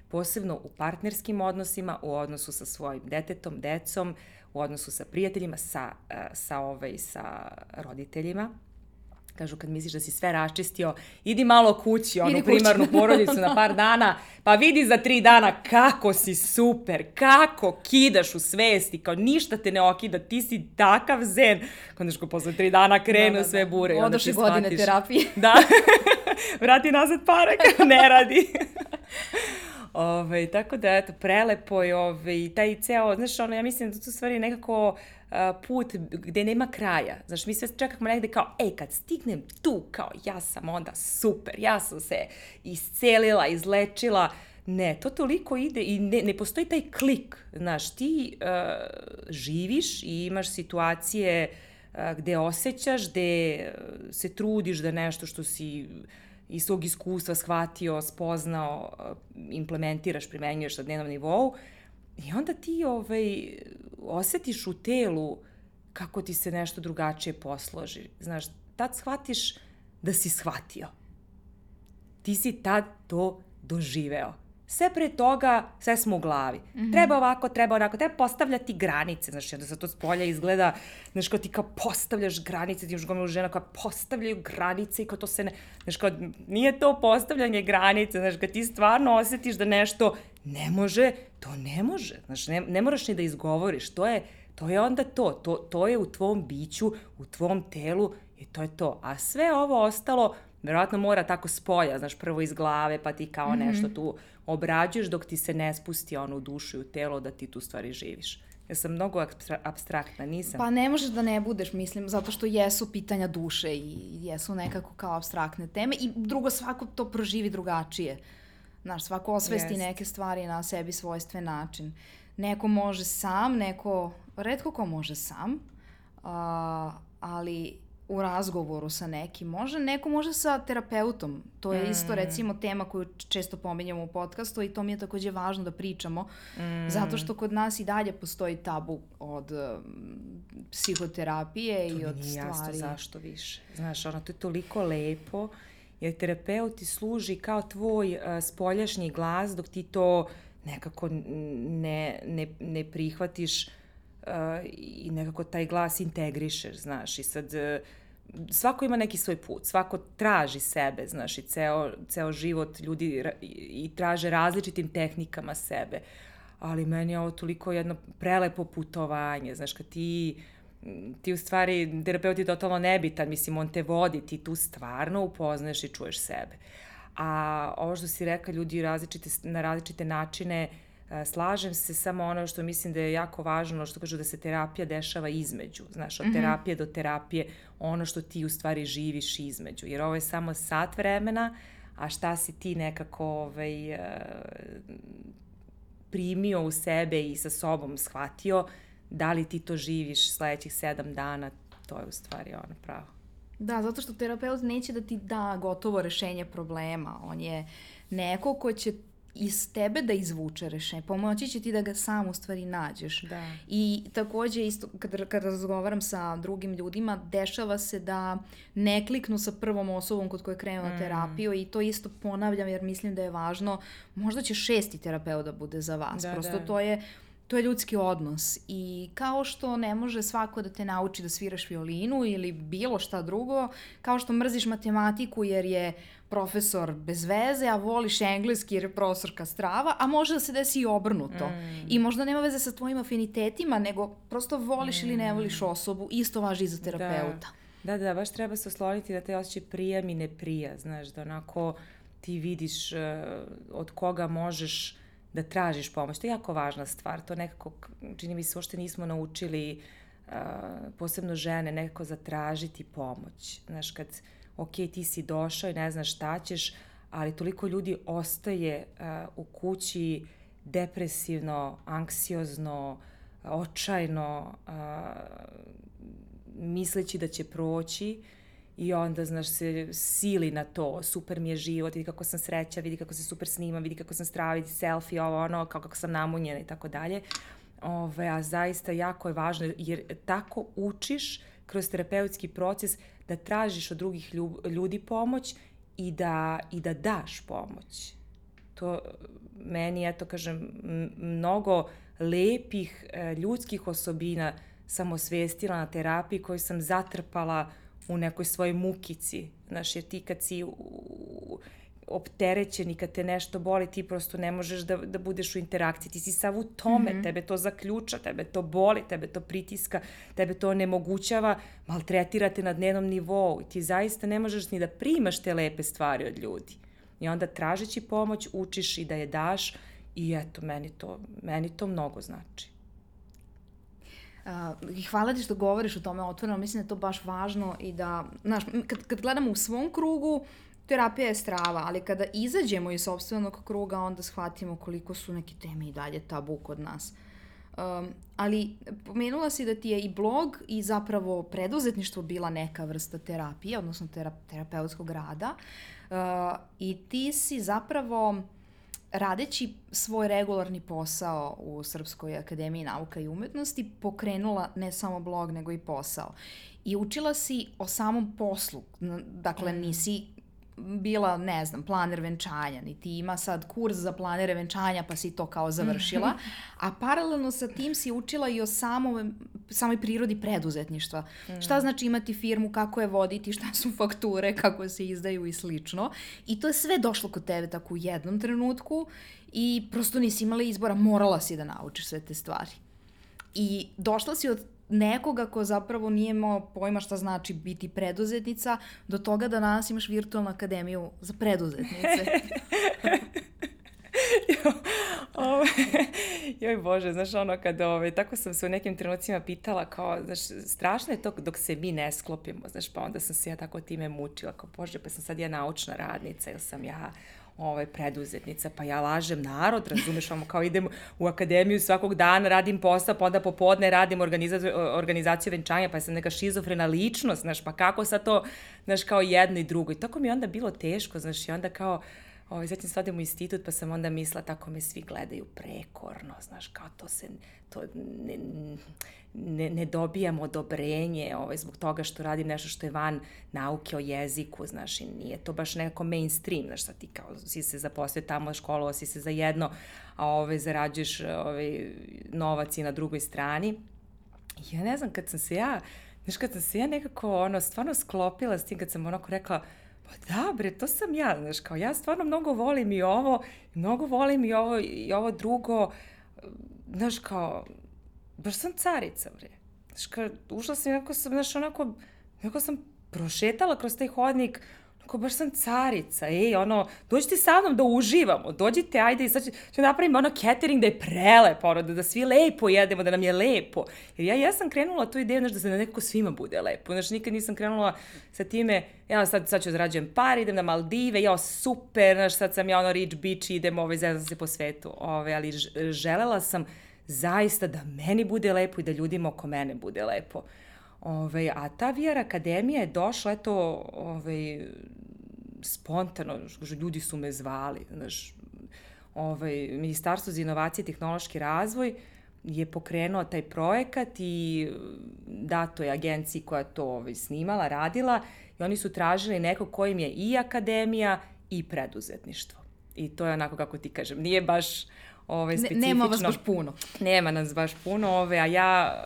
Posebno u partnerskim odnosima, u odnosu sa svojim detetom, decom, u odnosu sa prijateljima, sa, eh, sa, ovaj, sa roditeljima. Kažu kad misliš da si sve raščistio, idi malo kući, onu primarnu porodicu na par *laughs* dana, pa vidi za tri dana kako si super, kako kidaš u svesti, kao ništa te ne okida, ti si takav zen. Kao znaš, ko posle tri dana krenu Da, da, da. sve bure. i onda ti godine shvatiš- terapije. *laughs* Da. Vrati nazad pare kao *laughs* ne radi. Ove, tako da, eto, prelepo je ove, i taj ceo, znaš, ono, ja mislim da to u stvari nekako uh, put gde nema kraja. Znaš, mi sve čekamo negde kao, ej, kad stignem tu, kao, ja sam onda super, ja sam se iscelila, izlečila. Ne, to toliko ide i ne, ne postoji taj klik, znaš, ti uh, živiš i imaš situacije uh, gde osjećaš, gde uh, se trudiš da nešto što si iz svog iskustva shvatio, spoznao, uh, implementiraš, primenjuješ na dnevnom nivou i onda ti ovaj, osetiš u telu kako ti se nešto drugačije posloži. Znaš, tad shvatiš da si shvatio. Ti si tad to doživeo. Sve pre toga, sve smo u glavi. Mm -hmm. Treba ovako, treba onako, treba postavljati granice. Znaš, onda sa to s polja izgleda, znaš, kao ti kao postavljaš granice, ti imaš gomilu žena koja postavljaju granice i kao to se ne... Znaš, kao, nije to postavljanje granice, znaš, kad ti stvarno osjetiš da nešto ne može, to ne može. Znaš, ne, ne moraš ni da izgovoriš, to je, to je onda to. to. To je u tvom biću, u tvom telu i to je to. A sve ovo ostalo, verovatno mora tako spolja, znaš, prvo iz glave, pa ti kao mm -hmm. nešto tu obrađuješ dok ti se ne spusti ono u dušu i u telo da ti tu stvari živiš. Ja sam mnogo abstra abstraktna, nisam. Pa ne možeš da ne budeš, mislim, zato što jesu pitanja duše i jesu nekako kao abstraktne teme i drugo svako to proživi drugačije. Znaš, svako osvesti Jest. neke stvari na sebi svojstven način. Neko može sam, neko, redko ko može sam, uh, ali u razgovoru sa nekim. Može, neko može sa terapeutom. To je mm. isto recimo tema koju često pominjamo u podcastu i to mi je takođe važno da pričamo. Mm. Zato što kod nas i dalje postoji tabu od um, psihoterapije to i od nije stvari. jasno zašto više. Znaš, ono, to je toliko lepo jer terapeut ti služi kao tvoj uh, spoljašnji glas dok ti to nekako ne, ne, ne prihvatiš uh, i nekako taj glas integrišeš, znaš, i sad uh, svako ima neki svoj put, svako traži sebe, znaš, i ceo, ceo život ljudi i traže različitim tehnikama sebe, ali meni je ovo toliko jedno prelepo putovanje, znaš, kad ti ti u stvari, terapeut je totalno nebitan, mislim, on te vodi, ti tu stvarno upoznaješ i čuješ sebe. A ovo što si reka, ljudi različite, na različite načine E, slažem se samo ono što mislim da je jako važno, što kažu da se terapija dešava između, znaš, od mm -hmm. terapije do terapije, ono što ti u stvari živiš između, jer ovo je samo sat vremena, a šta si ti nekako ovaj, e, primio u sebe i sa sobom shvatio, da li ti to živiš sledećih sedam dana, to je u stvari ono pravo. Da, zato što terapeut neće da ti da gotovo rešenje problema. On je neko ko će iz tebe da izvuče rešenje. Pomoći će ti da ga sam u stvari nađeš. Da. I takođe isto kad, kad razgovaram sa drugim ljudima, dešava se da ne kliknu sa prvom osobom kod koje krenu na mm. terapiju i to isto ponavljam jer mislim da je važno. Možda će šesti terapeut da bude za vas. Da, Prosto da. to je to je ljudski odnos i kao što ne može svako da te nauči da sviraš violinu ili bilo šta drugo, kao što mrziš matematiku jer je profesor bez veze, a voliš engleski jer je profesorka strava, a može da se desi i obrnuto. Mm. I možda nema veze sa tvojim afinitetima, nego prosto voliš mm. ili ne voliš osobu, isto važi i za terapeuta. Da. da, da, baš treba se osloniti da te osjećaj prija mi ne prija, znaš, da onako ti vidiš uh, od koga možeš da tražiš pomoć. To je jako važna stvar. To nekako, čini mi se, uopšte nismo naučili, uh, posebno žene, nekako zatražiti pomoć. Znaš, kad, ok, ti si došao i ne znaš šta ćeš, ali toliko ljudi ostaje uh, u kući depresivno, anksiozno, očajno, uh, misleći da će proći i onda, znaš, se sili na to, super mi je život, vidi kako sam sreća, vidi kako se super snimam, vidi kako sam strava, vidi selfie, ovo, ono, kako, kako sam namunjena i tako dalje. Ove, a zaista jako je važno, jer tako učiš kroz terapeutski proces da tražiš od drugih ljudi pomoć i da, i da daš pomoć. To meni, eto kažem, mnogo lepih e, ljudskih osobina sam osvestila na terapiji koju sam zatrpala u nekoj svojoj mukici. Znaš, jer ti kad si u, opterećen i kad te nešto boli, ti prosto ne možeš da, da budeš u interakciji. Ti si sav u tome, mm -hmm. tebe to zaključa, tebe to boli, tebe to pritiska, tebe to onemogućava, maltretira te na dnevnom nivou i ti zaista ne možeš ni da primaš te lepe stvari od ljudi. I onda tražeći pomoć učiš i da je daš i eto, meni to, meni to mnogo znači. Uh, hvala ti što govoriš o tome otvoreno, mislim da je to baš važno i da, znaš, kad, kad gledamo u svom krugu, terapija je strava, ali kada izađemo iz sobstvenog kruga, onda shvatimo koliko su neke teme i dalje tabu kod nas. Um, ali pomenula si da ti je i blog i zapravo preduzetništvo bila neka vrsta terapije, odnosno tera, terapeutskog rada. Uh, I ti si zapravo radeći svoj regularni posao u Srpskoj akademiji nauka i umetnosti pokrenula ne samo blog nego i posao. I učila si o samom poslu, dakle mm. nisi bila, ne znam, planer venčanja, niti ima sad kurs za planere venčanja pa si to kao završila, *laughs* a paralelno sa tim si učila i o samom, samoj prirodi preduzetništva. Mm. Šta znači imati firmu, kako je voditi, šta su fakture, *laughs* kako se izdaju i slično. I to je sve došlo kod tebe tako u jednom trenutku i prosto nisi imala izbora, morala si da naučiš sve te stvari. I došla si od nekoga ko zapravo nije imao pojma šta znači biti preduzetnica, do toga da danas imaš virtualnu akademiju za preduzetnice. *laughs* *laughs* ove, *laughs* joj Bože, znaš ono kad ove, tako sam se u nekim trenucima pitala kao, znaš, strašno je to dok se mi ne sklopimo, znaš, pa onda sam se ja tako time mučila, kao Bože, pa sam sad ja naučna radnica ili sam ja ovaj, preduzetnica, pa ja lažem narod, razumeš, vam kao idem u akademiju svakog dana, radim posao, pa onda popodne radim organizaciju, organizaciju venčanja, pa sam neka šizofrena ličnost, znaš, pa kako sad to, znaš, kao jedno i drugo. I tako mi je onda bilo teško, znaš, i onda kao, Ovaj, zatim se odem u institut, pa sam onda mislila tako me svi gledaju prekorno, znaš, kao to se, to ne, ne, ne dobijam odobrenje ovaj, zbog toga što radim nešto što je van nauke o jeziku, znaš, i nije to baš neko mainstream, znaš, sad ti kao si se zaposlio tamo, školovao si se za jedno, a ovaj, zarađuješ ovaj, novac i na drugoj strani. Ja ne znam, kad sam se ja, znaš, kad sam se ja nekako, ono, stvarno sklopila s tim, kad sam onako rekla, pa da bre, to sam ja, znaš, kao ja stvarno mnogo volim i ovo, mnogo volim i ovo, i ovo drugo, znaš, kao, baš sam carica, bre. Znaš, kao, ušla sam, jako sam, znaš, onako, jako sam prošetala kroz taj hodnik, Ko baš sam carica, ej, ono, dođite sa mnom da uživamo, dođite, ajde, i sad ću, ću ono catering da je prelepo, ono, da, da svi lepo jedemo, da nam je lepo. Jer ja, ja sam krenula tu ideju, znaš, da se nekako svima bude lepo. Znaš, nikad nisam krenula sa time, ja sad, sad ću zarađujem par, idem na Maldive, ja, super, znaš, sad sam ja ono rich bitch, idem, ovaj, zezam se po svetu, ovaj, ali želela sam zaista da meni bude lepo i da ljudima oko mene bude lepo. Ove, a ta VR akademija je došla, eto, ove, spontano, ljudi su me zvali, znaš, ovaj, Ministarstvo za inovacije i tehnološki razvoj je pokrenuo taj projekat i dato je agenciji koja to ovaj, snimala, radila i oni su tražili neko kojim je i akademija i preduzetništvo. I to je onako kako ti kažem, nije baš ovaj, specifično. Ne, nema vas baš puno. Nema nas baš puno, ove, a ja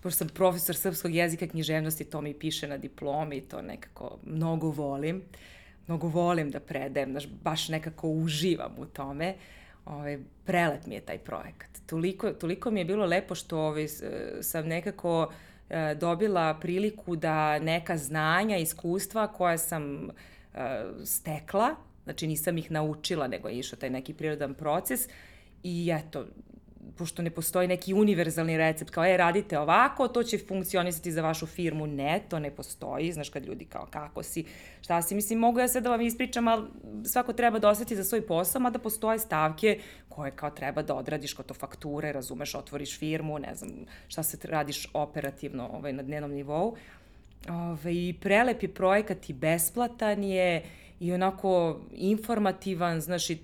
pošto sam profesor srpskog jezika književnosti, to mi piše na diplomi to nekako mnogo volim. Mnogo volim da predajem, znaš, baš nekako uživam u tome. Ovaj, prelep mi je taj projekat. Toliko, toliko mi je bilo lepo što ovaj, sam nekako e, dobila priliku da neka znanja, iskustva koja sam e, stekla, znači nisam ih naučila, nego je išao taj neki prirodan proces, i eto, pošto ne postoji neki univerzalni recept, kao, e, radite ovako, to će funkcionisati za vašu firmu. Ne, to ne postoji. Znaš, kad ljudi kao, kako si, šta si, mislim, mogu ja sve da vam ispričam, ali svako treba da oseti za svoj posao, mada postoje stavke koje kao treba da odradiš, kao to fakture, razumeš, otvoriš firmu, ne znam, šta se radiš operativno ovaj, na dnevnom nivou. Ove, ovaj, I prelep je projekat i besplatan je, i onako informativan, znaš, i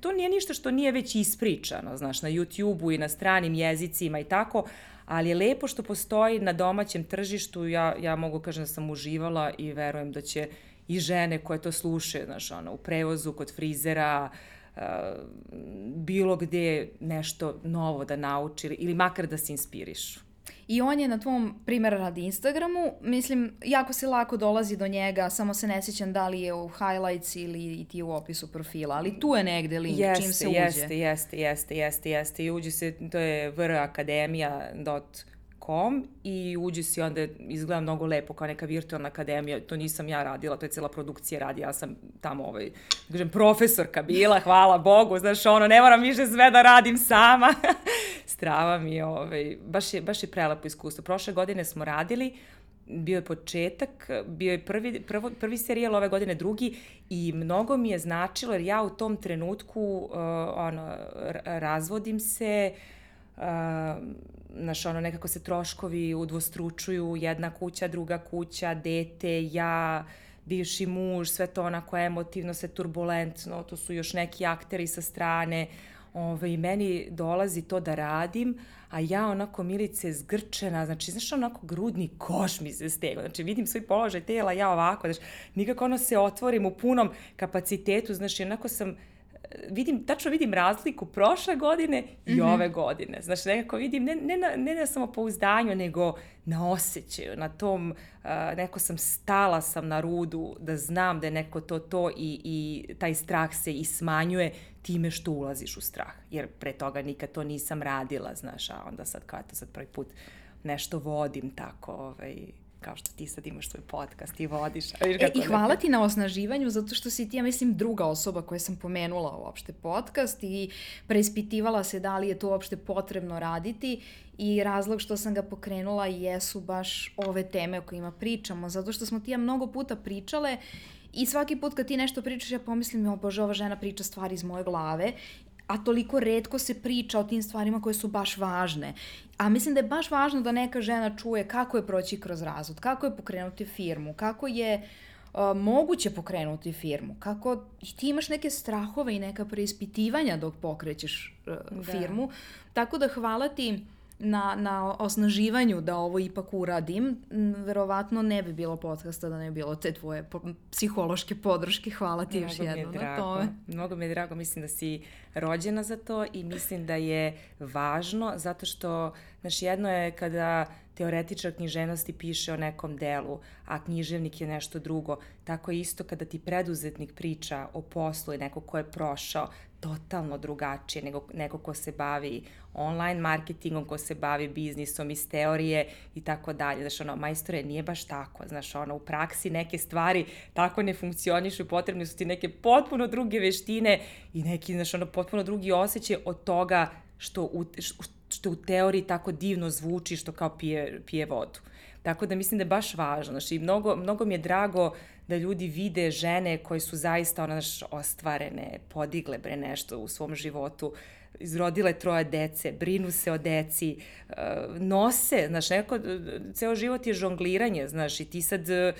to nije ništa što nije već ispričano, znaš, na YouTube-u i na stranim jezicima i tako, ali je lepo što postoji na domaćem tržištu, ja, ja mogu kažem da sam uživala i verujem da će i žene koje to slušaju, znaš, ono, u prevozu, kod frizera, uh, bilo gde nešto novo da nauči ili, makar da se inspirišu. I on je na tvom, primjer radi Instagramu, mislim, jako se lako dolazi do njega, samo se ne sjećam da li je u highlights ili ti u opisu profila, ali tu je negde link jeste, čim se uđe. Jeste, jeste, jeste, jeste, jeste. I uđe se, to je vrakademija.com com i uđi si onda izgleda mnogo lepo kao neka virtualna akademija, to nisam ja radila, to je cela produkcija radi, ja sam tamo ovaj, da kažem, profesorka bila, hvala Bogu, znaš, ono, ne moram više sve da radim sama. *laughs* Strava mi je, ovaj, baš je, baš je prelepo iskustvo. Prošle godine smo radili, bio je početak, bio je prvi, prvo, prvi serijal ove godine, drugi i mnogo mi je značilo jer ja u tom trenutku uh, ono, razvodim se, uh, znaš, ono, nekako se troškovi udvostručuju, jedna kuća, druga kuća, dete, ja, bivši muž, sve to onako emotivno, sve turbulentno, to su još neki akteri sa strane, Ove, i meni dolazi to da radim, a ja onako milice zgrčena, znači, znaš, onako grudni koš mi se stega, znači, vidim svoj položaj tela, ja ovako, znači, nikako ono se otvorim u punom kapacitetu, znači, onako sam, vidim, tačno vidim razliku prošle godine i mm -hmm. ove godine. Znači, nekako vidim, ne, ne, na, ne na samopouzdanju, nego na osjećaju, na tom, uh, neko sam stala sam na rudu, da znam da je neko to to i, i taj strah se i smanjuje time što ulaziš u strah. Jer pre toga nikad to nisam radila, znaš, a onda sad kao to sad prvi put nešto vodim tako, ovaj, kao što ti sad imaš svoj podcast i vodiš. E, I hvala ti na osnaživanju, zato što si ti, ja mislim, druga osoba koja sam pomenula uopšte podcast i preispitivala se da li je to uopšte potrebno raditi i razlog što sam ga pokrenula jesu baš ove teme o kojima pričamo, zato što smo ti ja mnogo puta pričale I svaki put kad ti nešto pričaš, ja pomislim, o bože, ova žena priča stvari iz moje glave a toliko redko se priča o tim stvarima koje su baš važne. A mislim da je baš važno da neka žena čuje kako je proći kroz razvod, kako je pokrenuti firmu, kako je uh, moguće pokrenuti firmu, kako i ti imaš neke strahove i neka preispitivanja dok pokrećeš uh, da. firmu. Tako da hvala ti na, na osnaživanju da ovo ipak uradim, verovatno ne bi bilo podcasta da ne bi bilo te tvoje po, psihološke podrške. Hvala ti još jedno na tome. Mnogo mi je drago, mislim da si rođena za to i mislim da je važno zato što, znaš, jedno je kada teoretičar književnosti piše o nekom delu, a književnik je nešto drugo. Tako je isto kada ti preduzetnik priča o poslu i neko ko je prošao, totalno drugačije nego neko ko se bavi online marketingom, ko se bavi biznisom iz teorije i tako dalje. Znaš, ono, majstore, nije baš tako. Znaš, ono, u praksi neke stvari tako ne funkcionišu potrebne su ti neke potpuno druge veštine i neki, znaš, ono, potpuno drugi osjećaj od toga što u, što u teoriji tako divno zvuči, što kao pije, pije vodu. Tako da mislim da je baš važno. Znači, mnogo, mnogo mi je drago da ljudi vide žene koje su zaista ono, znaš, ostvarene, podigle bre nešto u svom životu, izrodile troje dece, brinu se o deci, uh, nose, znaš, neko, ceo život je žongliranje, znaš, i ti sad uh,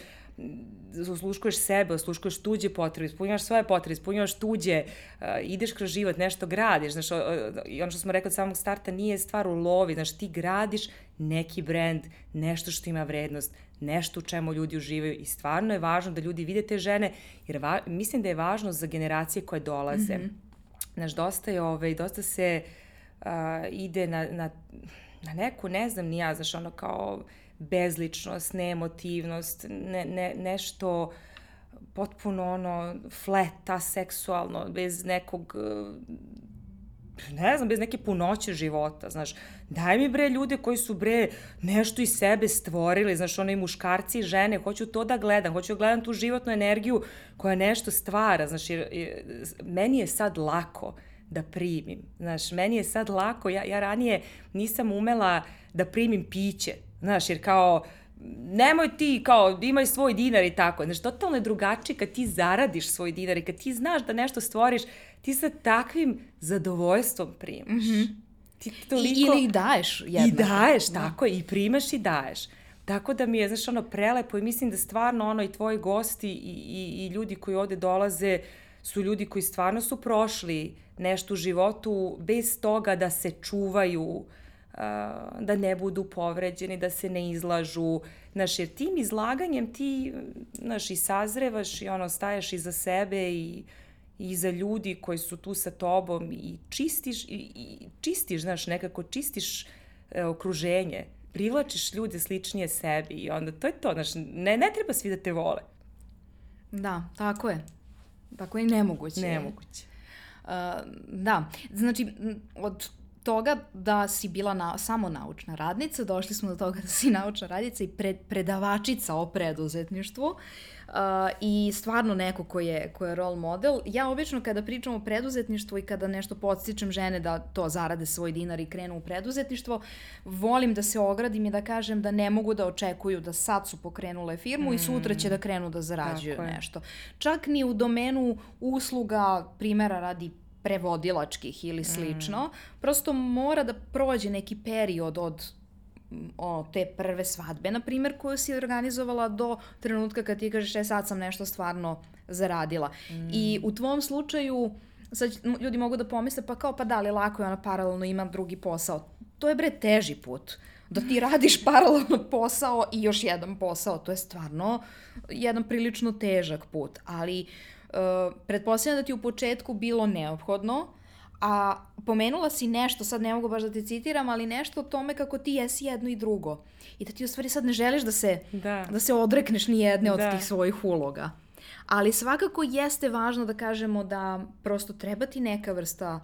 osluškuješ sebe, osluškuješ tuđe potrebe, ispunjavaš svoje potrebe, ispunjavaš tuđe, uh, ideš kroz život, nešto gradiš, znaš, uh, i ono što smo rekli od samog starta nije stvar u lovi, znaš, ti gradiš neki brend, nešto što ima vrednost, nešto u čemu ljudi uživaju i stvarno je važno da ljudi vide te žene, jer va, mislim da je važno za generacije koje dolaze. Mm -hmm. Znaš, dosta je, ovaj, dosta se uh, ide na, na, na neku, ne znam ni ja, znaš, ono kao bezličnost, neemotivnost, ne, ne, nešto potpuno ono fleta, seksualno, bez nekog ne znam, bez neke punoće života, znaš. Daj mi bre ljude koji su bre nešto iz sebe stvorili, znaš, ono i muškarci i žene, hoću to da gledam, hoću da gledam tu životnu energiju koja nešto stvara, znaš, jer meni je sad lako da primim, znaš, meni je sad lako, ja, ja ranije nisam umela da primim piće, znaš, jer kao, nemoj ti kao imaj svoj dinar i tako. Znaš, totalno je drugačije kad ti zaradiš svoj dinar i kad ti znaš da nešto stvoriš, ti sa takvim zadovoljstvom primaš. Mm -hmm. Ti toliko... I, ili ih daješ jednako. I daješ, da. tako je, i primaš i daješ. Tako da mi je, znaš, ono, prelepo i mislim da stvarno, ono, i tvoji gosti i, i, i ljudi koji ovde dolaze su ljudi koji stvarno su prošli nešto u životu bez toga da se čuvaju uh, da ne budu povređeni, da se ne izlažu. Znaš, jer tim izlaganjem ti, znaš, i sazrevaš i ono, staješ iza sebe i, i iza ljudi koji su tu sa tobom i čistiš, i, i čistiš, znaš, nekako čistiš e, okruženje, privlačiš ljude sličnije sebi i onda to je to, znaš, ne, ne treba svi da te vole. Da, tako je. Tako je i nemoguće. Nemoguće. Uh, da, znači, od toga da si bila na, samo naučna radnica, došli smo do toga da si naučna radnica i pred, predavačica o preduzetništvu uh, i stvarno neko ko je, ko je role model. Ja obično kada pričam o preduzetništvu i kada nešto podstičem žene da to zarade svoj dinar i krenu u preduzetništvo, volim da se ogradim i da kažem da ne mogu da očekuju da sad su pokrenule firmu mm. i sutra će da krenu da zarađuju nešto. Čak ni u domenu usluga, primera radi prevodilačkih ili slično, mm. prosto mora da prođe neki period od o, te prve svadbe, na primjer, koju si organizovala do trenutka kad ti kažeš, e sad sam nešto stvarno zaradila. Mm. I u tvom slučaju, sad ljudi mogu da pomisle, pa kao, pa da li lako je ona paralelno ima drugi posao. To je bre teži put. Da ti *laughs* radiš paralelno posao i još jedan posao, to je stvarno jedan prilično težak put. Ali uh, Uh, pretpostavljam da ti u početku bilo neophodno, a pomenula si nešto, sad ne mogu baš da te citiram, ali nešto o tome kako ti jesi jedno i drugo. I da ti u stvari sad ne želiš da se, da. da se odrekneš ni jedne od da. tih svojih uloga. Ali svakako jeste važno da kažemo da prosto treba ti neka vrsta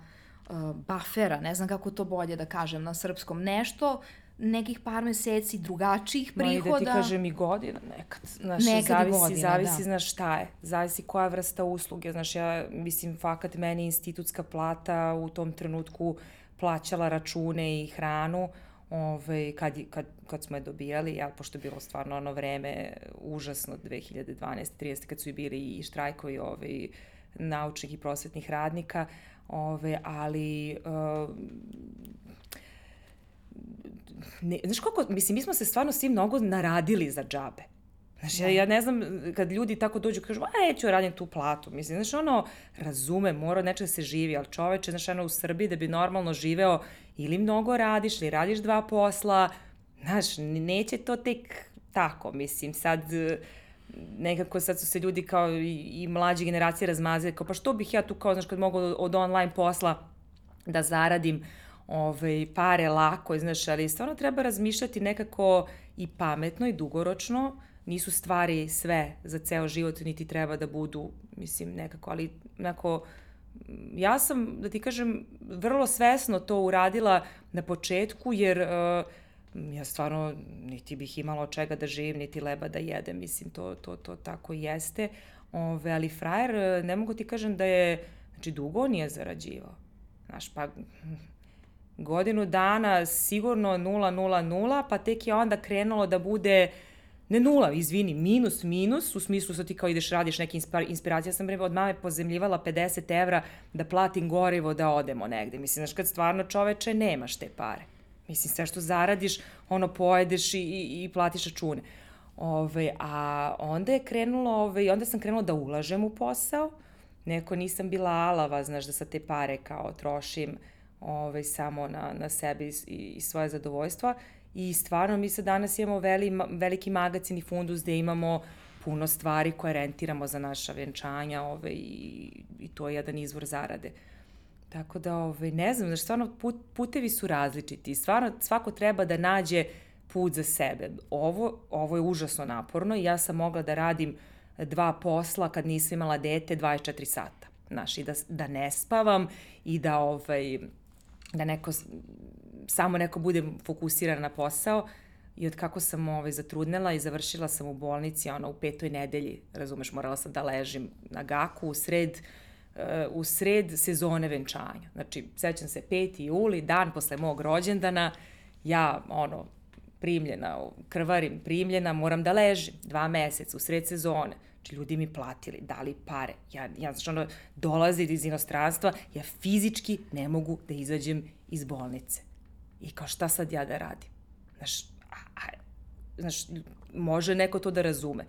uh, buffera, ne znam kako to bolje da kažem na srpskom, nešto nekih par meseci drugačijih prihoda. Ma i da ti kažem i godina nekad. Znaš, nekad zavisi, godina, zavisi, da. znaš šta je. Zavisi koja vrsta usluge. Znaš, ja, mislim, fakat meni institutska plata u tom trenutku plaćala račune i hranu. Ove, kad, kad, kad smo je dobijali, ja, pošto je bilo stvarno ono vreme užasno 2012. 30. kad su i bili i štrajkovi ove, naučnih i prosvetnih radnika, ove, ali uh, ne, znaš koliko, mislim, mi smo se stvarno svi mnogo naradili za džabe. Znaš, ja, da. ja ne znam, kad ljudi tako dođu, kažu, a neću radim tu platu. Mislim, znaš, ono, razume, mora nečega da se živi, ali čoveče, znaš, ono, u Srbiji da bi normalno živeo, ili mnogo radiš, ili radiš dva posla, znaš, neće to tek tako, mislim, sad nekako sad su se ljudi kao i, i mlađe generacije razmazili, kao pa što bih ja tu kao, znaš, kad mogu od online posla da zaradim ovaj, pare lako, znaš, ali stvarno treba razmišljati nekako i pametno i dugoročno, nisu stvari sve za ceo život, niti treba da budu, mislim, nekako, ali nekako, ja sam, da ti kažem, vrlo svesno to uradila na početku, jer uh, ja stvarno niti bih imala od čega da živim, niti leba da jedem, mislim, to, to, to tako jeste. Ove, ali frajer, ne mogu ti kažem da je, znači, dugo nije zarađivao. Znaš, pa godinu dana sigurno 0,00, pa tek je onda krenulo da bude ne nula, izvini, minus, minus, u smislu sa ti kao ideš, radiš neke inspiracije. Ja sam vreme od mame pozemljivala 50 evra da platim gorivo da odemo negde. Mislim, znaš, kad stvarno čoveče nemaš te pare. Mislim, sve što zaradiš, ono, pojedeš i, i, i platiš račune. Ove, a onda je krenulo, ove, onda sam krenula da ulažem u posao. Neko nisam bila alava, znaš, da sa te pare kao trošim ovaj, samo na, na sebi i, i svoje zadovoljstva. I stvarno mi sad danas imamo veli, veliki magazin i fundus gde imamo puno stvari koje rentiramo za naša venčanja ovaj, i, i to je jedan izvor zarade. Tako da, ovaj, ne znam, znaš, stvarno put, putevi su različiti. Stvarno svako treba da nađe put za sebe. Ovo, ovo je užasno naporno i ja sam mogla da radim dva posla kad nisam imala dete 24 sata. Znaš, i da, da ne spavam i da ovaj, da neko, samo neko bude fokusiran na posao i od kako sam ovaj, zatrudnela i završila sam u bolnici, ono, u petoj nedelji, razumeš, morala sam da ležim na gaku u sred, uh, u sred sezone venčanja. Znači, sećam se 5. juli, dan posle mog rođendana, ja, ono, primljena, krvarim, primljena, moram da ležim dva meseca u sred sezone. Znači, ljudi mi platili, dali pare. Ja, ja znači, ono, dolazi iz inostranstva, ja fizički ne mogu da izađem iz bolnice. I kao šta sad ja da radim? Znaš, a, a, znaš, može neko to da razume.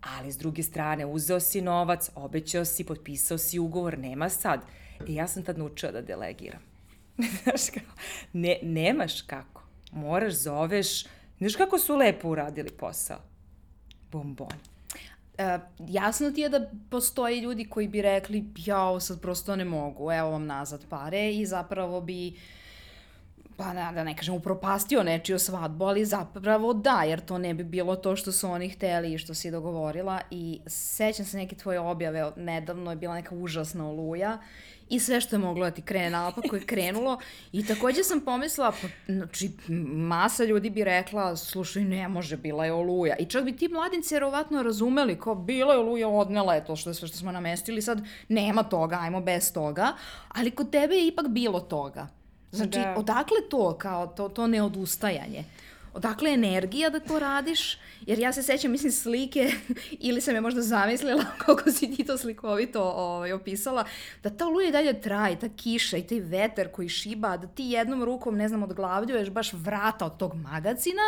Ali s druge strane, uzeo si novac, obećao si, potpisao si ugovor, nema sad. I ja sam tad naučila da delegiram. *laughs* znaš kao, ne, nemaš kako. Moraš, zoveš, znaš kako su lepo uradili posao? Bombon. Uh, jasno ti je da postoji ljudi koji bi rekli ja ovo sad prosto ne mogu, evo vam nazad pare i zapravo bi pa ne, da ne kažem upropastio nečiju svadbu, ali zapravo da, jer to ne bi bilo to što su oni hteli i što si dogovorila i sećam se neke tvoje objave, nedavno je bila neka užasna oluja i sve što je moglo da ti krene naopako je krenulo i takođe sam pomislila, pa, znači, masa ljudi bi rekla, slušaj, ne može, bila je oluja. I čak bi ti mladinci jerovatno razumeli, kao, bila je oluja, odnela je to što je sve što smo namestili, sad nema toga, ajmo bez toga, ali kod tebe je ipak bilo toga. Znači, da. odakle to, kao to, to neodustajanje? Odakle energija da to radiš, jer ja se sećam, mislim, slike, *laughs* ili sam je možda zamislila *laughs* kako si ti to slikovito ovaj, opisala, da ta oluja i dalje traje, ta kiša i taj veter koji šiba, da ti jednom rukom, ne znam, odglavljuješ baš vrata od tog magazina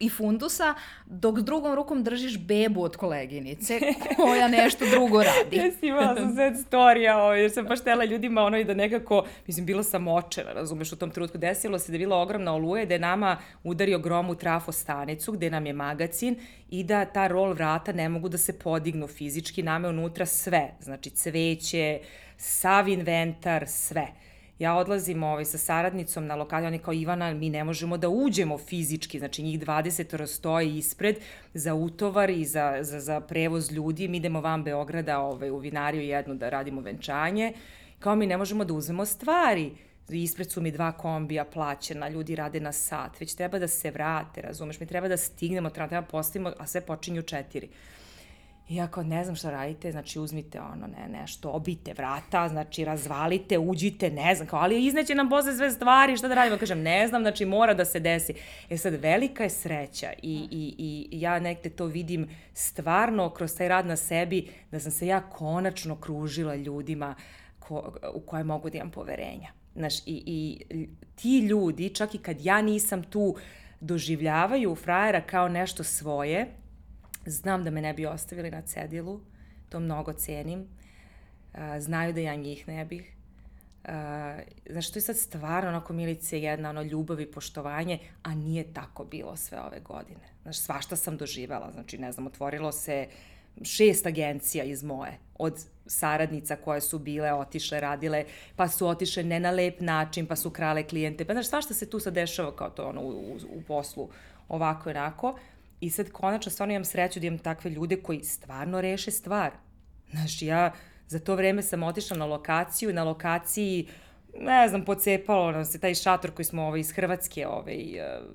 i fundusa, dok drugom rukom držiš bebu od koleginice *laughs* koja nešto drugo radi. Jesi, imala sam sad storija, ovaj, jer sam baš tela ljudima ono i da nekako, mislim, bila sam očena, razumeš, u tom trenutku desilo se da je bila ogromna oluja i da je nama udario grom u trafostanicu gde nam je magacin i da ta rol vrata ne mogu da se podignu fizički, nama je unutra sve, znači cveće, sav inventar, sve. Ja odlazim ovaj, sa saradnicom na lokali, oni kao Ivana, mi ne možemo da uđemo fizički, znači njih 20 stoji ispred za utovar i za, za, za prevoz ljudi, mi idemo van Beograda ovaj, u vinariju jednu da radimo venčanje, kao mi ne možemo da uzmemo stvari ispred su mi dva kombija plaćena, ljudi rade na sat, već treba da se vrate, razumeš, mi treba da stignemo, treba da postavimo, a sve počinju četiri. I ako ne znam šta radite, znači uzmite ono ne, nešto, obite vrata, znači razvalite, uđite, ne znam, kao, ali izneće nam posle sve stvari, šta da radimo? Kažem, ne znam, znači mora da se desi. E sad, velika je sreća i, i, i ja nekde to vidim stvarno kroz taj rad na sebi, da sam se ja konačno kružila ljudima ko, u koje mogu da imam poverenja. Znaš, i, i ti ljudi, čak i kad ja nisam tu, doživljavaju frajera kao nešto svoje, Znam da me ne bi ostavili na cedilu, to mnogo cenim. znaju da ja njih ne bih. znaš, to je sad stvarno onako milice jedna, ono, ljubav i poštovanje, a nije tako bilo sve ove godine. Znaš, svašta sam doživela, znači, ne znam, otvorilo se šest agencija iz moje, od saradnica koje su bile, otišle, radile, pa su otišle ne na lep način, pa su krale klijente, pa znaš, svašta se tu sad dešava kao to ono, u, u, poslu, ovako i onako. I sad konačno stvarno imam sreću da imam takve ljude koji stvarno reše stvar. Znaš, ja za to vreme sam otišla na lokaciju, na lokaciji ne znam, pocepalo nam se taj šator koji smo ovaj, iz Hrvatske ovaj, uh,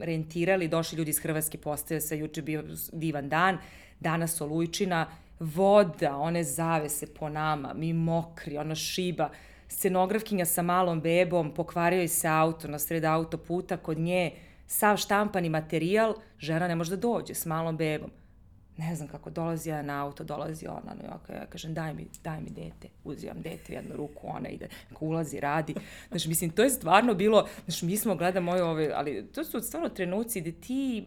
rentirali, došli ljudi iz Hrvatske, postavili se, juče bio divan dan, danas olujčina, voda, one zavese po nama, mi mokri, ona šiba, scenografkinja sa malom bebom, pokvario se auto na sred autoputa, kod nje sav štampani materijal, žena ne može da dođe s malom bebom. Ne znam kako dolazi ja na auto, dolazi ona, no, ja, ja kažem daj mi, daj mi dete, uzimam dete u jednu ruku, ona ide, ulazi, radi. Znači, mislim, to je stvarno bilo, znači, mi smo gledamo ove, ove, ali to su stvarno trenuci gde ti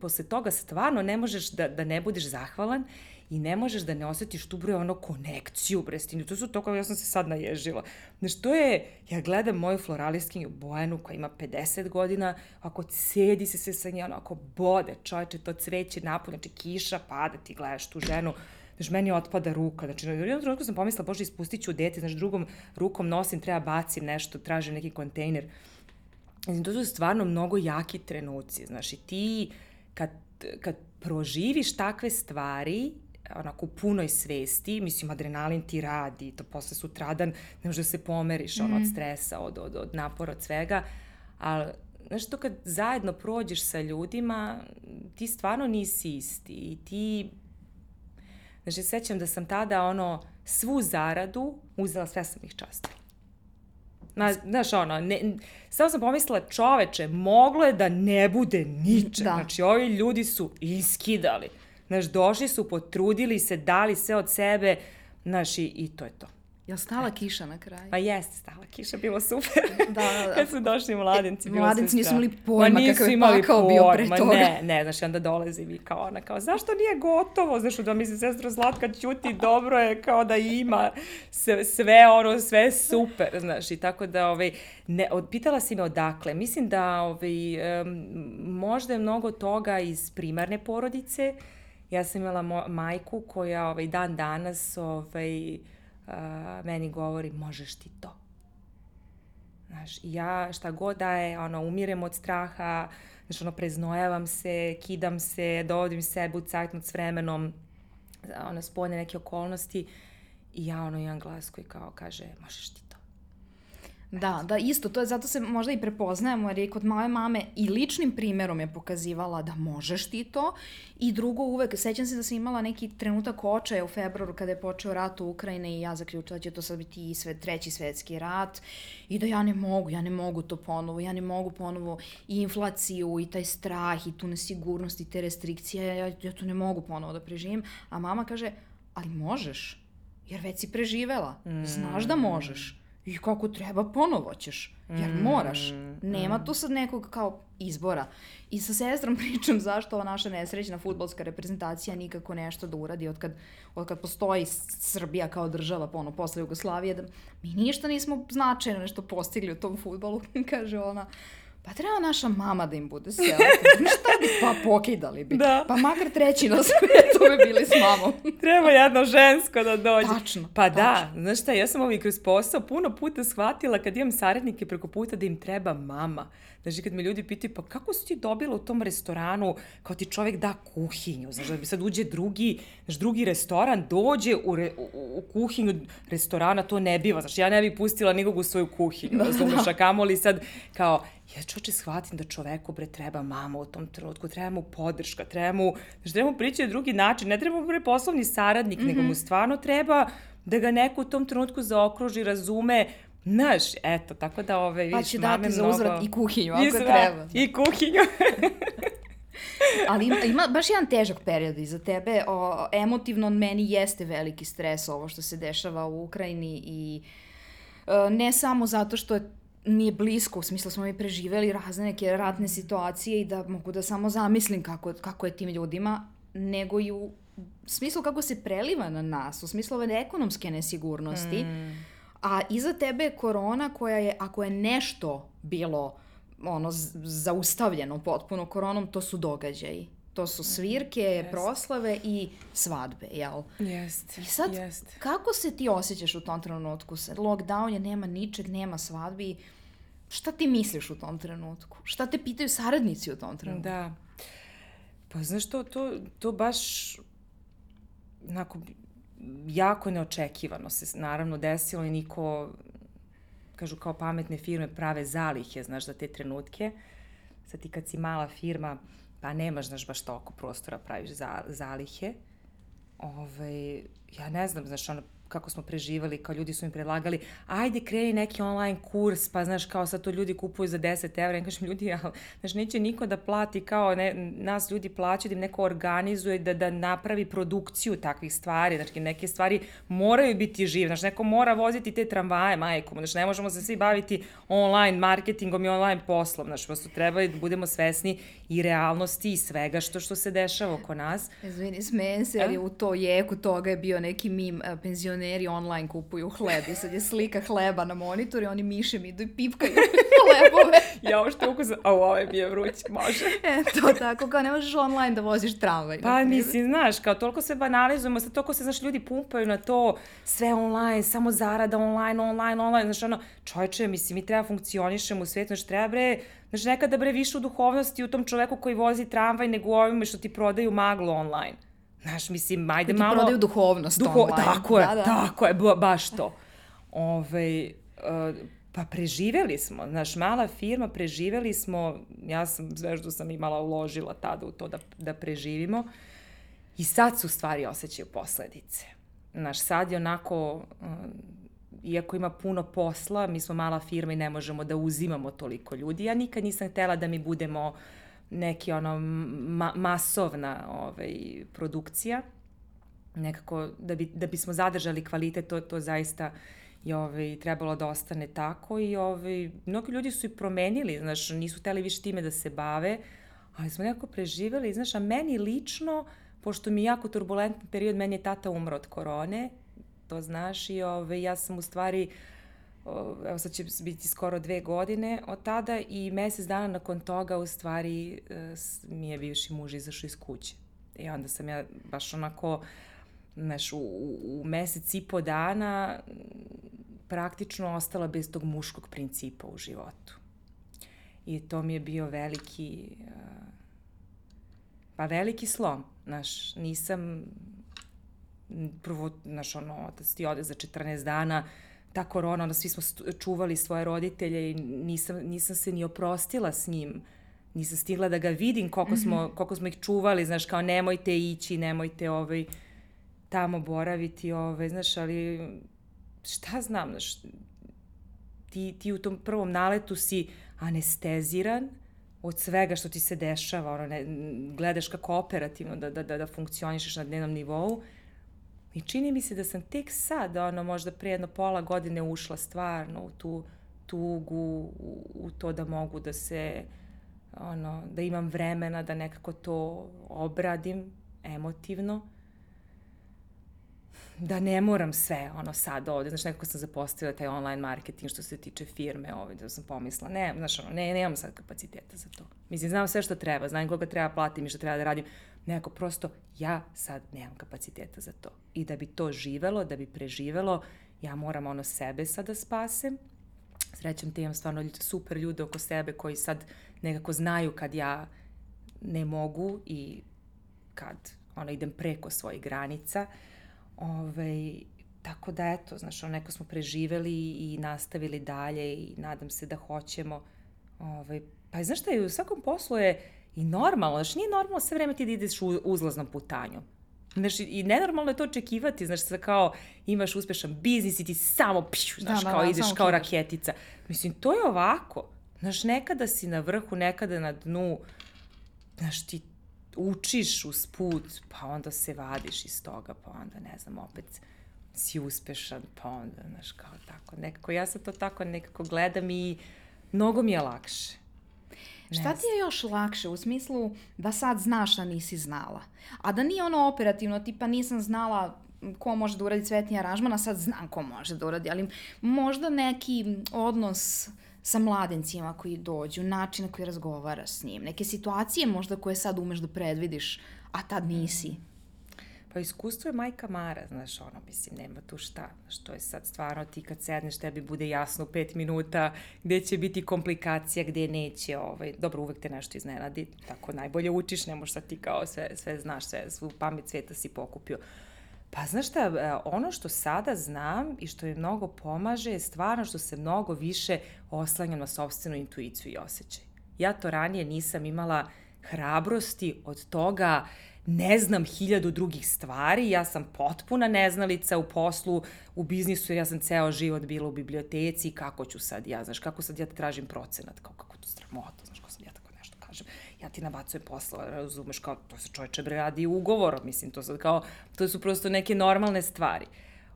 posle toga stvarno ne možeš da, da ne budeš zahvalan i ne možeš da ne osetiš tu bre ono konekciju bre s tim. To su to kao ja sam se sad naježila. Znaš, to je, ja gledam moju floralistkinju Bojanu koja ima 50 godina, ako sedi se se sa njom, ako bode čoveče to cveće napolje, znači kiša pada, ti gledaš tu ženu, Znaš, meni otpada ruka. Znači, na jednom trenutku sam pomislila, bože, ispustit ću dete, znači, drugom rukom nosim, treba bacim nešto, tražim neki kontejner. Znači, to su stvarno mnogo jaki trenuci. Znači, ti, kad, kad proživiš takve stvari, onako u punoj svesti, mislim, adrenalin ti radi, to posle sutradan ne možeš da se pomeriš mm. ono, od mhm. stresa, od, od, od napora, od svega, ali znaš to kad zajedno prođeš sa ljudima, ti stvarno nisi isti i ti Znači, sećam da sam tada, ono, svu zaradu uzela, sve sam ih častila. Na, znaš, ono, ne, samo sam pomislila, čoveče, moglo je da ne bude niče. Da. Znači, ovi ljudi su iskidali. Znaš, došli su, potrudili se, dali sve od sebe, znaš, i, i to je to. Jel stala kiša na kraju? Pa jeste stala kiša, bilo super. da, *laughs* da, da. Kad su došli mladenci, bilo Mladenci nisu imali pojma kakav je pakao bio pre toga. Ne, ne, znaš, onda dolazi mi kao ona, kao, zašto nije gotovo? Znaš, da mi se sestra Zlatka ćuti, *laughs* dobro je, kao da ima sve, sve ono, sve super, znaš, i tako da, ovaj, ne, od, pitala si me odakle. Mislim da, ovaj, um, možda je mnogo toga iz primarne porodice, Ja sam imala majku koja ovaj, dan danas ovaj, uh, meni govori možeš ti to. Znaš, ja šta god da je, ono, umirem od straha, znaš, ono, preznojavam se, kidam se, dovodim sebe u cajtnut s vremenom, ono, spolne neke okolnosti i ja, ono, imam glas koji kao kaže, možeš ti Da, da, isto, to je, zato se možda i prepoznajemo, jer je kod moje mame i ličnim primerom je pokazivala da možeš ti to, i drugo uvek, sećam se da sam imala neki trenutak očaja u februaru kada je počeo rat u Ukrajine i ja zaključila da će to sad biti i sve, treći svetski rat i da ja ne mogu, ja ne mogu to ponovo, ja ne mogu ponovo i inflaciju i taj strah i tu nesigurnost i te restrikcije, ja, ja to ne mogu ponovo da preživim, a mama kaže, ali možeš, jer već si preživela, znaš da možeš i kako treba ponovo ćeš, jer mm, moraš. Nema mm. tu sad nekog kao izbora. I sa sestrom *laughs* pričam zašto ova naša nesrećna futbolska reprezentacija nikako nešto da uradi od kad, od kad postoji Srbija kao država pono, posle Jugoslavije, da mi ništa nismo značajno nešto postigli u tom futbolu, *laughs* kaže ona pa treba naša mama da im bude selektor. Šta bi pa pokidali bi? Da. Pa makar treći na svetu bi bili s mamom. treba jedno žensko da dođe. Tačno. Pa da, tačno. da, znaš šta, ja sam ovih kroz posao puno puta shvatila kad imam saradnike preko puta da im treba mama. Znači, kad me ljudi pitaju, pa kako si ti dobila u tom restoranu, kao ti čovek da kuhinju, znaš, da bi sad uđe drugi, znaš, drugi restoran, dođe u, re, u, u kuhinju restorana, to ne biva, znaš, ja ne bih pustila nikog u svoju kuhinju, da, razumeš, a kamoli sad, kao, ja čoče shvatim da čoveku bre treba mama u tom trenutku, treba mu podrška, treba mu, znači treba mu prići na drugi način, ne treba mu bre poslovni saradnik, mm -hmm. nego mu mhm. stvarno treba da ga neko u tom trenutku zaokruži, razume, Znaš, eto, tako da ove, vidiš, Pa će dati za uzvrat mnogo... i kuhinju, ako Isra, treba. I kuhinju. *laughs* Ali ima, ima baš jedan težak period iza tebe. O, emotivno meni jeste veliki stres ovo što se dešava u Ukrajini i e, ne samo zato što je nije blisko, u smislu smo mi preživeli razne neke ratne situacije i da mogu da samo zamislim kako, kako je tim ljudima, nego i u smislu kako se preliva na nas, u smislu ove ekonomske nesigurnosti. Mm. A iza tebe je korona koja je, ako je nešto bilo ono, zaustavljeno potpuno koronom, to su događaji. To su svirke, yes. proslave i svadbe, jel? Jeste, I sad, jest. kako se ti osjećaš u tom trenutku? Lockdown je, nema ničeg, nema svadbi. Šta ti misliš u tom trenutku? Šta te pitaju saradnici u tom trenutku? Da. Pa znaš to, to, to baš onako jako neočekivano se naravno desilo i niko kažu kao pametne firme prave zalihe, znaš, za te trenutke. Sad ti kad si mala firma, pa nemaš, znaš, baš toliko prostora praviš za, zalihe. Ove, ovaj, ja ne znam, znaš, ono, kako smo preživali, kao ljudi su mi predlagali, ajde kreni neki online kurs, pa znaš, kao sad to ljudi kupuju za 10 evra, ja kažem, ljudi, ali, znaš, neće niko da plati kao ne, nas ljudi plaćaju, da im neko organizuje, da, da napravi produkciju takvih stvari, znači neke stvari moraju biti žive, znaš, neko mora voziti te tramvaje, majko, znaš, ne možemo se svi baviti online marketingom i online poslom, znaš, prosto treba da budemo svesni i realnosti i svega što što se dešava oko nas. Izvini, smejem se, ali u to jeku toga je bio neki mim penzioner penzioneri online kupuju hleb i sad je slika hleba na monitor i oni mišem idu i pipkaju *laughs* hlebove. ja ovo što ukus, a ovo je bio vruć, može. e, to tako, kao ne možeš online da voziš tramvaj. Pa mislim, znaš, kao toliko se banalizujemo, sad toliko se, znaš, ljudi pumpaju na to, sve online, samo zarada online, online, online, znaš, ono, čovječe, mislim, mi treba funkcionišemo u svijetu, znaš, treba bre, znaš, nekada bre više u duhovnosti u tom čoveku koji vozi tramvaj nego u ovime što ti prodaju maglu online. Znaš, mislim, ajde malo... Ti prodaju duhovnost Duho... online. Tako je, da, da. tako je, baš to. Ove, uh, pa preživeli smo, znaš, mala firma, preživeli smo, ja sam, sve što sam imala uložila tada u to da, da preživimo i sad su stvari osjećaju posledice. Znaš, sad je onako, uh, iako ima puno posla, mi smo mala firma i ne možemo da uzimamo toliko ljudi. Ja nikad nisam htela da mi budemo uh, neki ono ma masovna ovaj, produkcija. Nekako da, bi, da bismo zadržali kvalitet, to, to zaista je ovaj, trebalo da ostane tako i ovaj, mnogi ljudi su i promenili, znaš, nisu hteli više time da se bave, ali smo nekako preživeli, znaš, a meni lično, pošto mi je jako turbulentan period, meni je tata umro od korone, to znaš, i ovaj, ja sam u stvari uh, evo sad će biti skoro dve godine od tada i mesec dana nakon toga u stvari e, mi je bivši muž izašao iz kuće. I onda sam ja baš onako, znaš, u, u mesec i po dana praktično ostala bez tog muškog principa u životu. I to mi je bio veliki, e, pa veliki slom, znaš, nisam prvo, znaš, ono, otac ti ode za 14 dana, uh, ta korona, onda svi smo čuvali svoje roditelje i nisam, nisam se ni oprostila s njim. Nisam stigla da ga vidim koliko smo, mm -hmm. koliko smo ih čuvali, znaš, kao nemojte ići, nemojte ovaj, tamo boraviti, ovaj, znaš, ali šta znam, znaš, ti, ti u tom prvom naletu si anesteziran od svega što ti se dešava, ono, ne, gledaš kako operativno da, da, da, da funkcionišeš na dnevnom nivou I čini mi se da sam tek sad, ono, možda pre jedno pola godine ušla stvarno u tu tugu, u, u to da mogu da se, ono, da imam vremena da nekako to obradim emotivno da ne moram sve ono sad ovde, znaš, nekako sam zapostavila taj online marketing što se tiče firme ovde, da sam pomisla, ne, znaš, ono, ne, nemam sad kapaciteta za to. Mislim, znam sve što treba, znam koga treba platim i što treba da radim, Nekako prosto ja sad nemam kapaciteta za to. I da bi to živelo, da bi preživelo, ja moram ono sebe sad da spasem. Srećem te imam stvarno super ljude oko sebe koji sad nekako znaju kad ja ne mogu i kad ono, idem preko svojih granica. Ove, tako da eto, znaš, ono, neko smo preživeli i nastavili dalje i nadam se da hoćemo Ovaj, pa znaš šta, u svakom poslu je i normalno, znaš, nije normalno sve vreme ti da ideš u uzlaznom putanju. Znaš, i nenormalno je to očekivati, znaš, sve kao imaš uspešan biznis i ti samo, pšu, znaš, da, da, kao da, ideš kao raketica. Mislim, to je ovako. Znaš, nekada si na vrhu, nekada na dnu, znaš, ti učiš uz put, pa onda se vadiš iz toga, pa onda, ne znam, opet si uspešan, pa onda, znaš, kao tako, nekako, ja sad to tako nekako gledam i mnogo mi je lakše. Ne Šta ti je još lakše u smislu da sad znaš da nisi znala? A da nije ono operativno, tipa nisam znala ko može da uradi cvetni aranžman, a sad znam ko može da uradi, ali možda neki odnos sa mladencima koji dođu, način na koji razgovaraš s njim, neke situacije možda koje sad umeš da predvidiš, a tad nisi. Pa iskustvo je majka Mara, znaš, ono, mislim, nema tu šta. Znaš, to je sad stvarno ti kad sedneš, tebi bude jasno u pet minuta gde će biti komplikacija, gde neće, ovaj, dobro, uvek te nešto iznenadi, tako najbolje učiš, ne možeš sad ti kao sve, sve znaš, sve, svu pamet sveta si pokupio. Pa znaš šta, e, ono što sada znam i što mi mnogo pomaže je stvarno što se mnogo više oslanjam na sobstvenu intuiciju i osjećaj. Ja to ranije nisam imala hrabrosti od toga ne znam hiljadu drugih stvari, ja sam potpuna neznalica u poslu, u biznisu, ja sam ceo život bila u biblioteci, kako ću sad ja, znaš, kako sad ja tražim procenat, kao kako to sramota, znaš, kako sad ja tako nešto kažem, ja ti nabacujem posla, razumeš, kao, to se čoveče bre radi ugovor, mislim, to sad kao, to su prosto neke normalne stvari.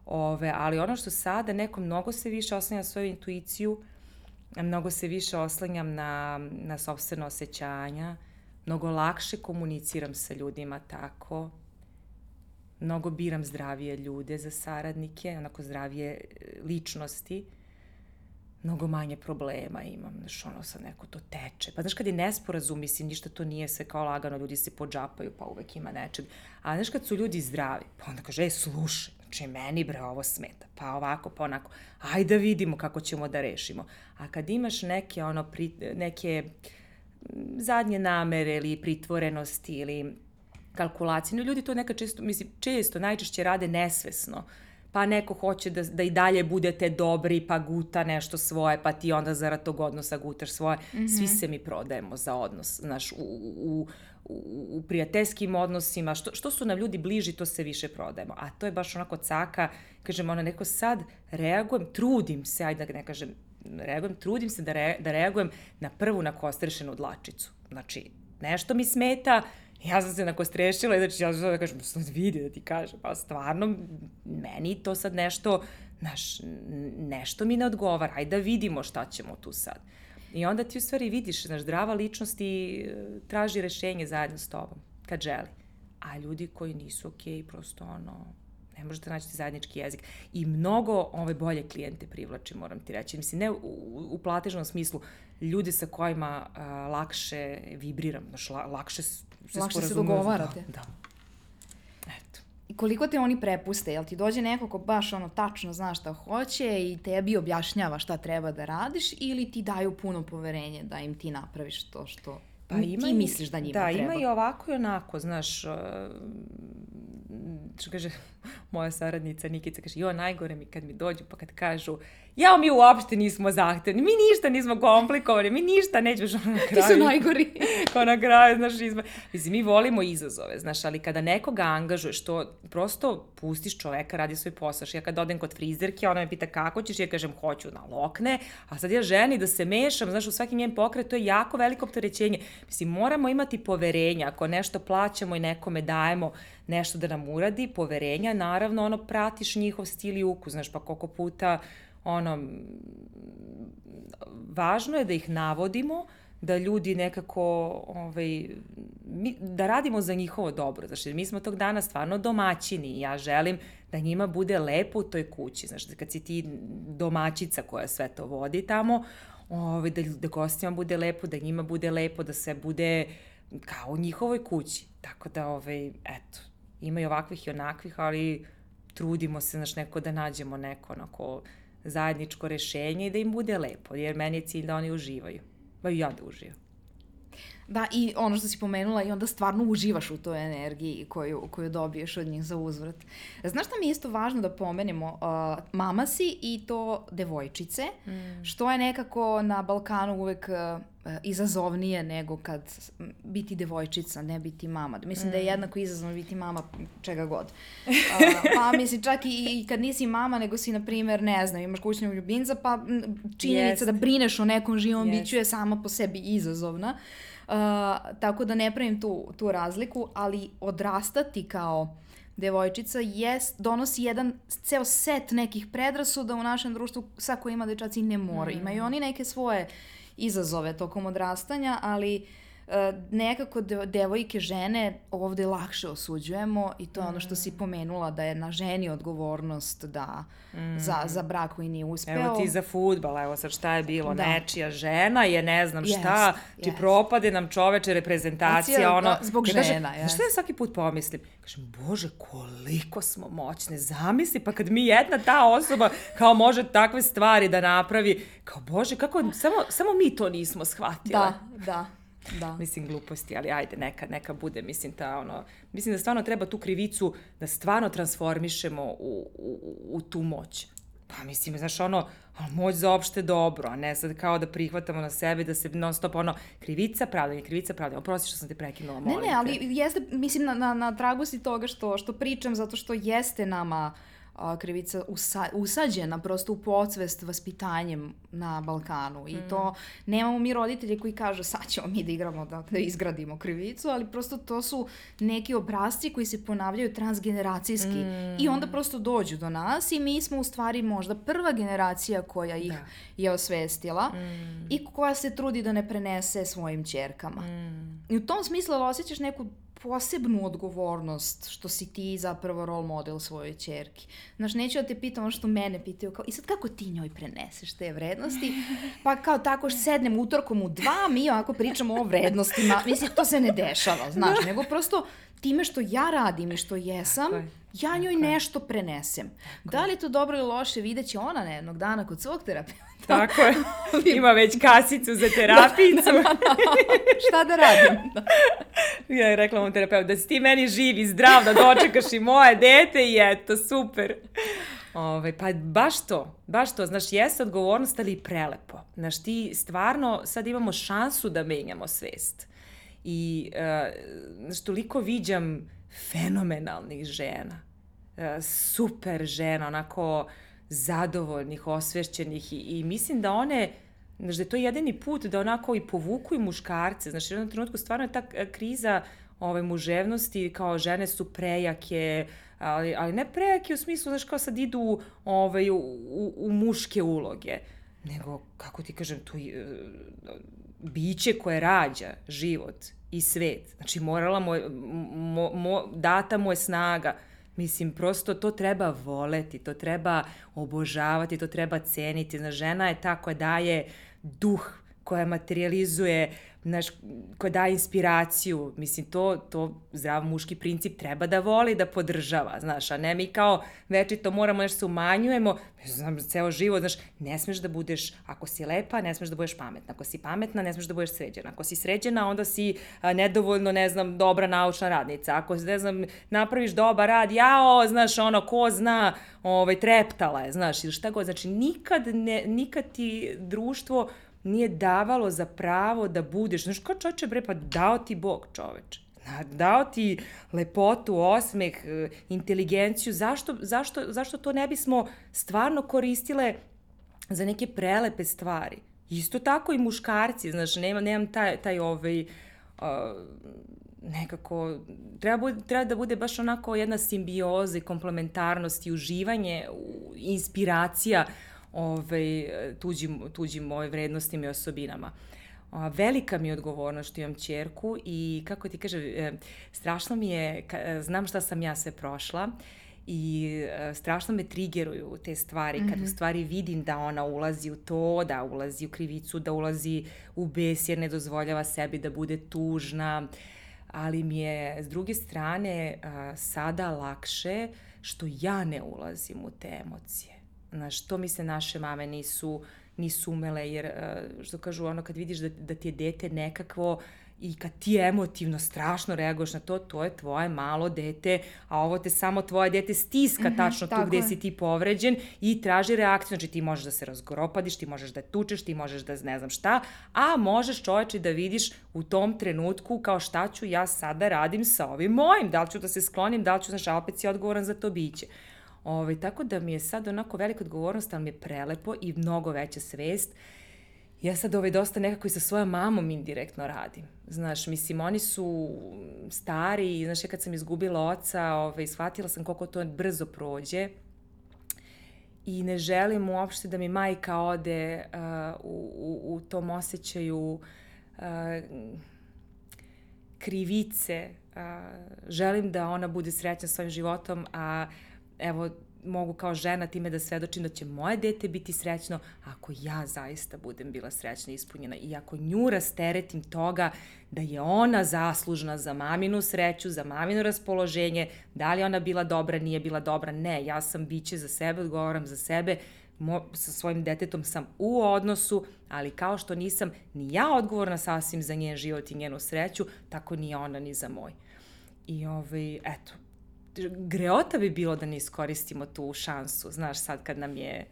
Ove, ali ono što sada neko mnogo se više oslanja svoju intuiciju, mnogo se više oslanjam na, na sobstveno osjećanja, mnogo lakše komuniciram sa ljudima tako, mnogo biram zdravije ljude za saradnike, onako zdravije e, ličnosti, mnogo manje problema imam, znaš, ono sad neko to teče. Pa znaš, kad je nesporazum, mislim, ništa to nije sve kao lagano, ljudi se pođapaju, pa uvek ima nečeg. A znaš, kad su ljudi zdravi, pa onda kaže, e, slušaj, znači, meni bre ovo smeta, pa ovako, pa onako, ajde da vidimo kako ćemo da rešimo. A kad imaš neke, ono, pri, neke, uh, zadnje namere ili pritvorenosti ili kalkulacije. No, ljudi to nekad često, mislim, često, najčešće rade nesvesno. Pa neko hoće da, da i dalje budete dobri, pa guta nešto svoje, pa ti onda zarad tog odnosa gutaš svoje. Mm -hmm. Svi se mi prodajemo za odnos, znaš, u, u, u, u prijateljskim odnosima, što, što su nam ljudi bliži, to se više prodajemo. A to je baš onako caka, kažem, ono, neko sad reagujem, trudim se, ajde da ne kažem, reagujem, trudim se da, re, da reagujem na prvu nakostrešenu dlačicu. Znači, nešto mi smeta, ja sam se nakostrešila i znači ja sam da kažem, sad vidi da ti kažem, pa stvarno, meni to sad nešto, znaš, nešto mi ne odgovara, ajde da vidimo šta ćemo tu sad. I onda ti u stvari vidiš, znaš, zdrava ličnost i e, traži rešenje zajedno s tobom, kad želi. A ljudi koji nisu okej, okay, prosto ono, ne možete naći zajednički jezik. I mnogo ove bolje klijente privlači, moram ti reći. Mislim, ne u, u platežnom smislu, ljudi sa kojima a, lakše vibriram, znaš, la, lakše se Lakše se dogovarate. Da, da. Eto. I koliko te oni prepuste? Jel ti dođe neko ko baš ono tačno zna šta hoće i tebi objašnjava šta treba da radiš ili ti daju puno poverenje da im ti napraviš to što pa ima ti misliš da njima da, treba? Da, ima i ovako i onako, znaš, što kaže *laughs* moja saradnica Nikica, kaže, jo, najgore mi kad mi dođu pa kad kažu, ja, mi uopšte nismo zahtevni, mi ništa nismo komplikovani, mi ništa nećemo, što na kraju. Ti su najgori. *laughs* kao na kraju, znaš, izma. Mislim, mi volimo izazove, znaš, ali kada nekoga angažuješ, to prosto pustiš čoveka, radi svoj posao. Ja kad odem kod frizerke, ona me pita kako ćeš, ja kažem, hoću na lokne, a sad ja ženi da se mešam, znaš, u svaki njen pokret, to je jako veliko opterećenje. Mislim, moramo imati poverenja, ako nešto plaćamo i nekome dajemo, nešto da nam uradi, poverenja, naravno, ono, pratiš njihov stil i ukus, znaš, pa koliko puta, ono, važno je da ih navodimo, da ljudi nekako, ovaj, mi, da radimo za njihovo dobro, znači mi smo tog dana stvarno domaćini i ja želim da njima bude lepo u toj kući, znači kad si ti domaćica koja sve to vodi tamo, ovaj, da, da gostima bude lepo, da njima bude lepo, da se bude kao u njihovoj kući. Tako da, ovaj, eto, ima i ovakvih i onakvih, ali trudimo se, znaš, neko da nađemo neko onako zajedničko rešenje i da im bude lepo, jer meni je cilj da oni uživaju. Ba i ja da uživam. Da, i ono što si pomenula, i onda stvarno uživaš u toj energiji koju, koju dobiješ od njih za uzvrat. Znaš šta mi je isto važno da pomenemo? Uh, mama si i to devojčice, mm. što je nekako na Balkanu uvek uh, izazovnije nego kad biti devojčica, ne biti mama. Mislim mm. da je mm. jednako izazovno biti mama čega god. *laughs* Uh, pa mislim čak i, i kad nisi mama, nego si, na primer, ne znam, imaš kućnog ljubimca, pa činjenica yes. da brineš o nekom živom yes. biću je sama po sebi izazovna. Uh, Uh, tako da ne pravim tu, tu razliku, ali odrastati kao devojčica jest, donosi jedan ceo set nekih predrasuda u našem društvu sa kojima dečaci ne moraju. Mm. Imaju oni neke svoje izazove tokom odrastanja, ali nekako devojke, žene ovde lakše osuđujemo i to je ono što si mm. pomenula da je na ženi odgovornost da mm. za, za brak koji nije uspeo. Evo ti za futbal, evo sad šta je bilo, da. nečija žena je ne znam šta, yes, ti yes. propade nam čoveče reprezentacija, Cijel, ono... Da, zbog žena, kaže, yes. Šta ja svaki put pomislim? Kažem, bože, koliko smo moćne, zamisli, pa kad mi jedna ta osoba kao može takve stvari da napravi, kao bože, kako, samo, samo mi to nismo shvatile. Da, da. Da. Mislim, gluposti, ali ajde, neka, neka bude, mislim, ta, ono, mislim da stvarno treba tu krivicu da stvarno transformišemo u, u, u tu moć. Pa mislim, znaš, ono, moć za opšte dobro, a ne sad kao da prihvatamo na sebe, da se non stop ono, krivica, pravdanje, krivica, pravdanje. Oprosti što sam te prekinula, molim Ne, ne, ali jeste, mislim, na, na, na tragu si toga što, što pričam, zato što jeste nama uh, a, krivica usa, usađena prosto u podsvest vaspitanjem na Balkanu i mm. to nemamo mi roditelje koji kažu sad ćemo mi da igramo da, da izgradimo krivicu, ali prosto to su neki obrazci koji se ponavljaju transgeneracijski mm. i onda prosto dođu do nas i mi smo u stvari možda prva generacija koja ih da. je osvestila mm. i koja se trudi da ne prenese svojim čerkama. Mm. I u tom smislu osjećaš neku posebnu odgovornost što si ti zapravo role model svojoj čerki. Znaš, neću da te pitam ono što mene pitaju, kao, i sad kako ti njoj preneseš te vrednosti? *laughs* Pa kao tako što sednem utorkom u dva, mi ovako pričamo o vrednostima. Mislim, to se ne dešava, znaš, da. nego prosto time što ja radim i što jesam, ja njoj nešto prenesem. Da li je to dobro ili loše, vidjet će ona na jednog dana kod svog terapeuta. Tako je. *laughs* Ima već kasicu za terapijicu. Da, da, da, da. *laughs* Šta da radim? Da. Ja je rekla mu terapeut da si ti meni živ i zdrav, da dočekaš i moje dete i eto, super. Ove, ovaj, pa baš to, baš to, znaš, jeste odgovornost, ali i prelepo. Znaš, ti stvarno sad imamo šansu da menjamo svest. I, uh, toliko viđam fenomenalnih žena. Uh, super žena, onako zadovoljnih, osvešćenih i, i mislim da one Znaš, da je to jedini put da onako i povuku i muškarce. Znaš, u jednom trenutku stvarno je ta kriza ove, muževnosti, kao žene su prejake, ali, ali ne prejake u smislu, znaš, kao sad idu ovaj, u, u, u muške uloge, nego, kako ti kažem, tu biće koje rađa život i svet. Znači, morala mu je, mo, mo, data mu je snaga. Mislim, prosto to treba voleti, to treba obožavati, to treba ceniti. Znaš, žena je ta koja daje duh, koja materializuje znaš, koja daje inspiraciju, mislim, to, to zdrav muški princip treba da voli, da podržava, znaš, a ne mi kao večito moramo nešto se umanjujemo, znam, ceo život, znaš, ne smeš da budeš, ako si lepa, ne smeš da budeš pametna, ako si pametna, ne smeš da budeš sređena, ako si sređena, onda si a, nedovoljno, ne znam, dobra naučna radnica, ako, ne znam, napraviš dobar rad, jao, znaš, ono, ko zna, ovaj, treptala je, znaš, ili šta god, znači, nikad, ne, nikad ti društvo nije davalo za pravo da budeš, znaš, kao čoče bre, pa dao ti Bog čoveče. Dao ti lepotu, osmeh, e, inteligenciju, zašto, zašto, zašto to ne bismo stvarno koristile za neke prelepe stvari? Isto tako i muškarci, znaš, nemam, nemam taj, taj ovaj, uh, nekako, treba, treba da bude baš onako jedna simbioza i komplementarnost i uživanje, inspiracija uh, ovaj, tuđim, tuđim ovaj, vrednostima i osobinama. A, velika mi je odgovornost što imam čerku i kako ti kaže, e, strašno mi je, e, znam šta sam ja sve prošla i e, strašno me trigeruju te stvari, mm -hmm. kad u mhm. stvari vidim da ona ulazi u to, da ulazi u krivicu, da ulazi u bes jer ne dozvoljava sebi da bude tužna, ali mi je s druge strane sada lakše što ja ne ulazim u te emocije Znaš, to mi se naše mame nisu, nisu umele, jer, e, što kažu, ono, kad vidiš da, da ti je dete nekakvo i kad ti emotivno strašno reaguješ na to, to je tvoje malo dete, a ovo te samo tvoje dete stiska mm -hmm, tačno tu gde je. si ti povređen i traži reakciju. Znači ti možeš da se razgoropadiš, ti možeš da tučeš, ti možeš da ne znam šta, a možeš čoveče da vidiš u tom trenutku kao šta ću ja sada radim sa ovim mojim, da li ću da se sklonim, da li ću, znaš, a opet si odgovoran za to biće. Ovaj, tako da mi je sad onako velika odgovornost, ali mi je prelepo i mnogo veća svest. Ja sad ovaj dosta nekako i sa svojom mamom indirektno radim. Znaš, mislim, oni su stari i znaš, ja kad sam izgubila oca, ovaj, shvatila sam koliko to brzo prođe i ne želim uopšte da mi majka ode uh, u, u, u tom osjećaju uh, krivice. Uh, želim da ona bude srećna svojim životom, a evo, mogu kao žena time da svedočim da će moje dete biti srećno ako ja zaista budem bila srećna i ispunjena i ako nju rasteretim toga da je ona zaslužna za maminu sreću, za mamino raspoloženje, da li ona bila dobra, nije bila dobra, ne, ja sam biće za sebe, odgovaram za sebe, mo, sa svojim detetom sam u odnosu, ali kao što nisam ni ja odgovorna sasvim za njen život i njenu sreću, tako ni ona ni za moj. I ovaj, eto, greota bi bilo da ne iskoristimo tu šansu, znaš, sad kad nam je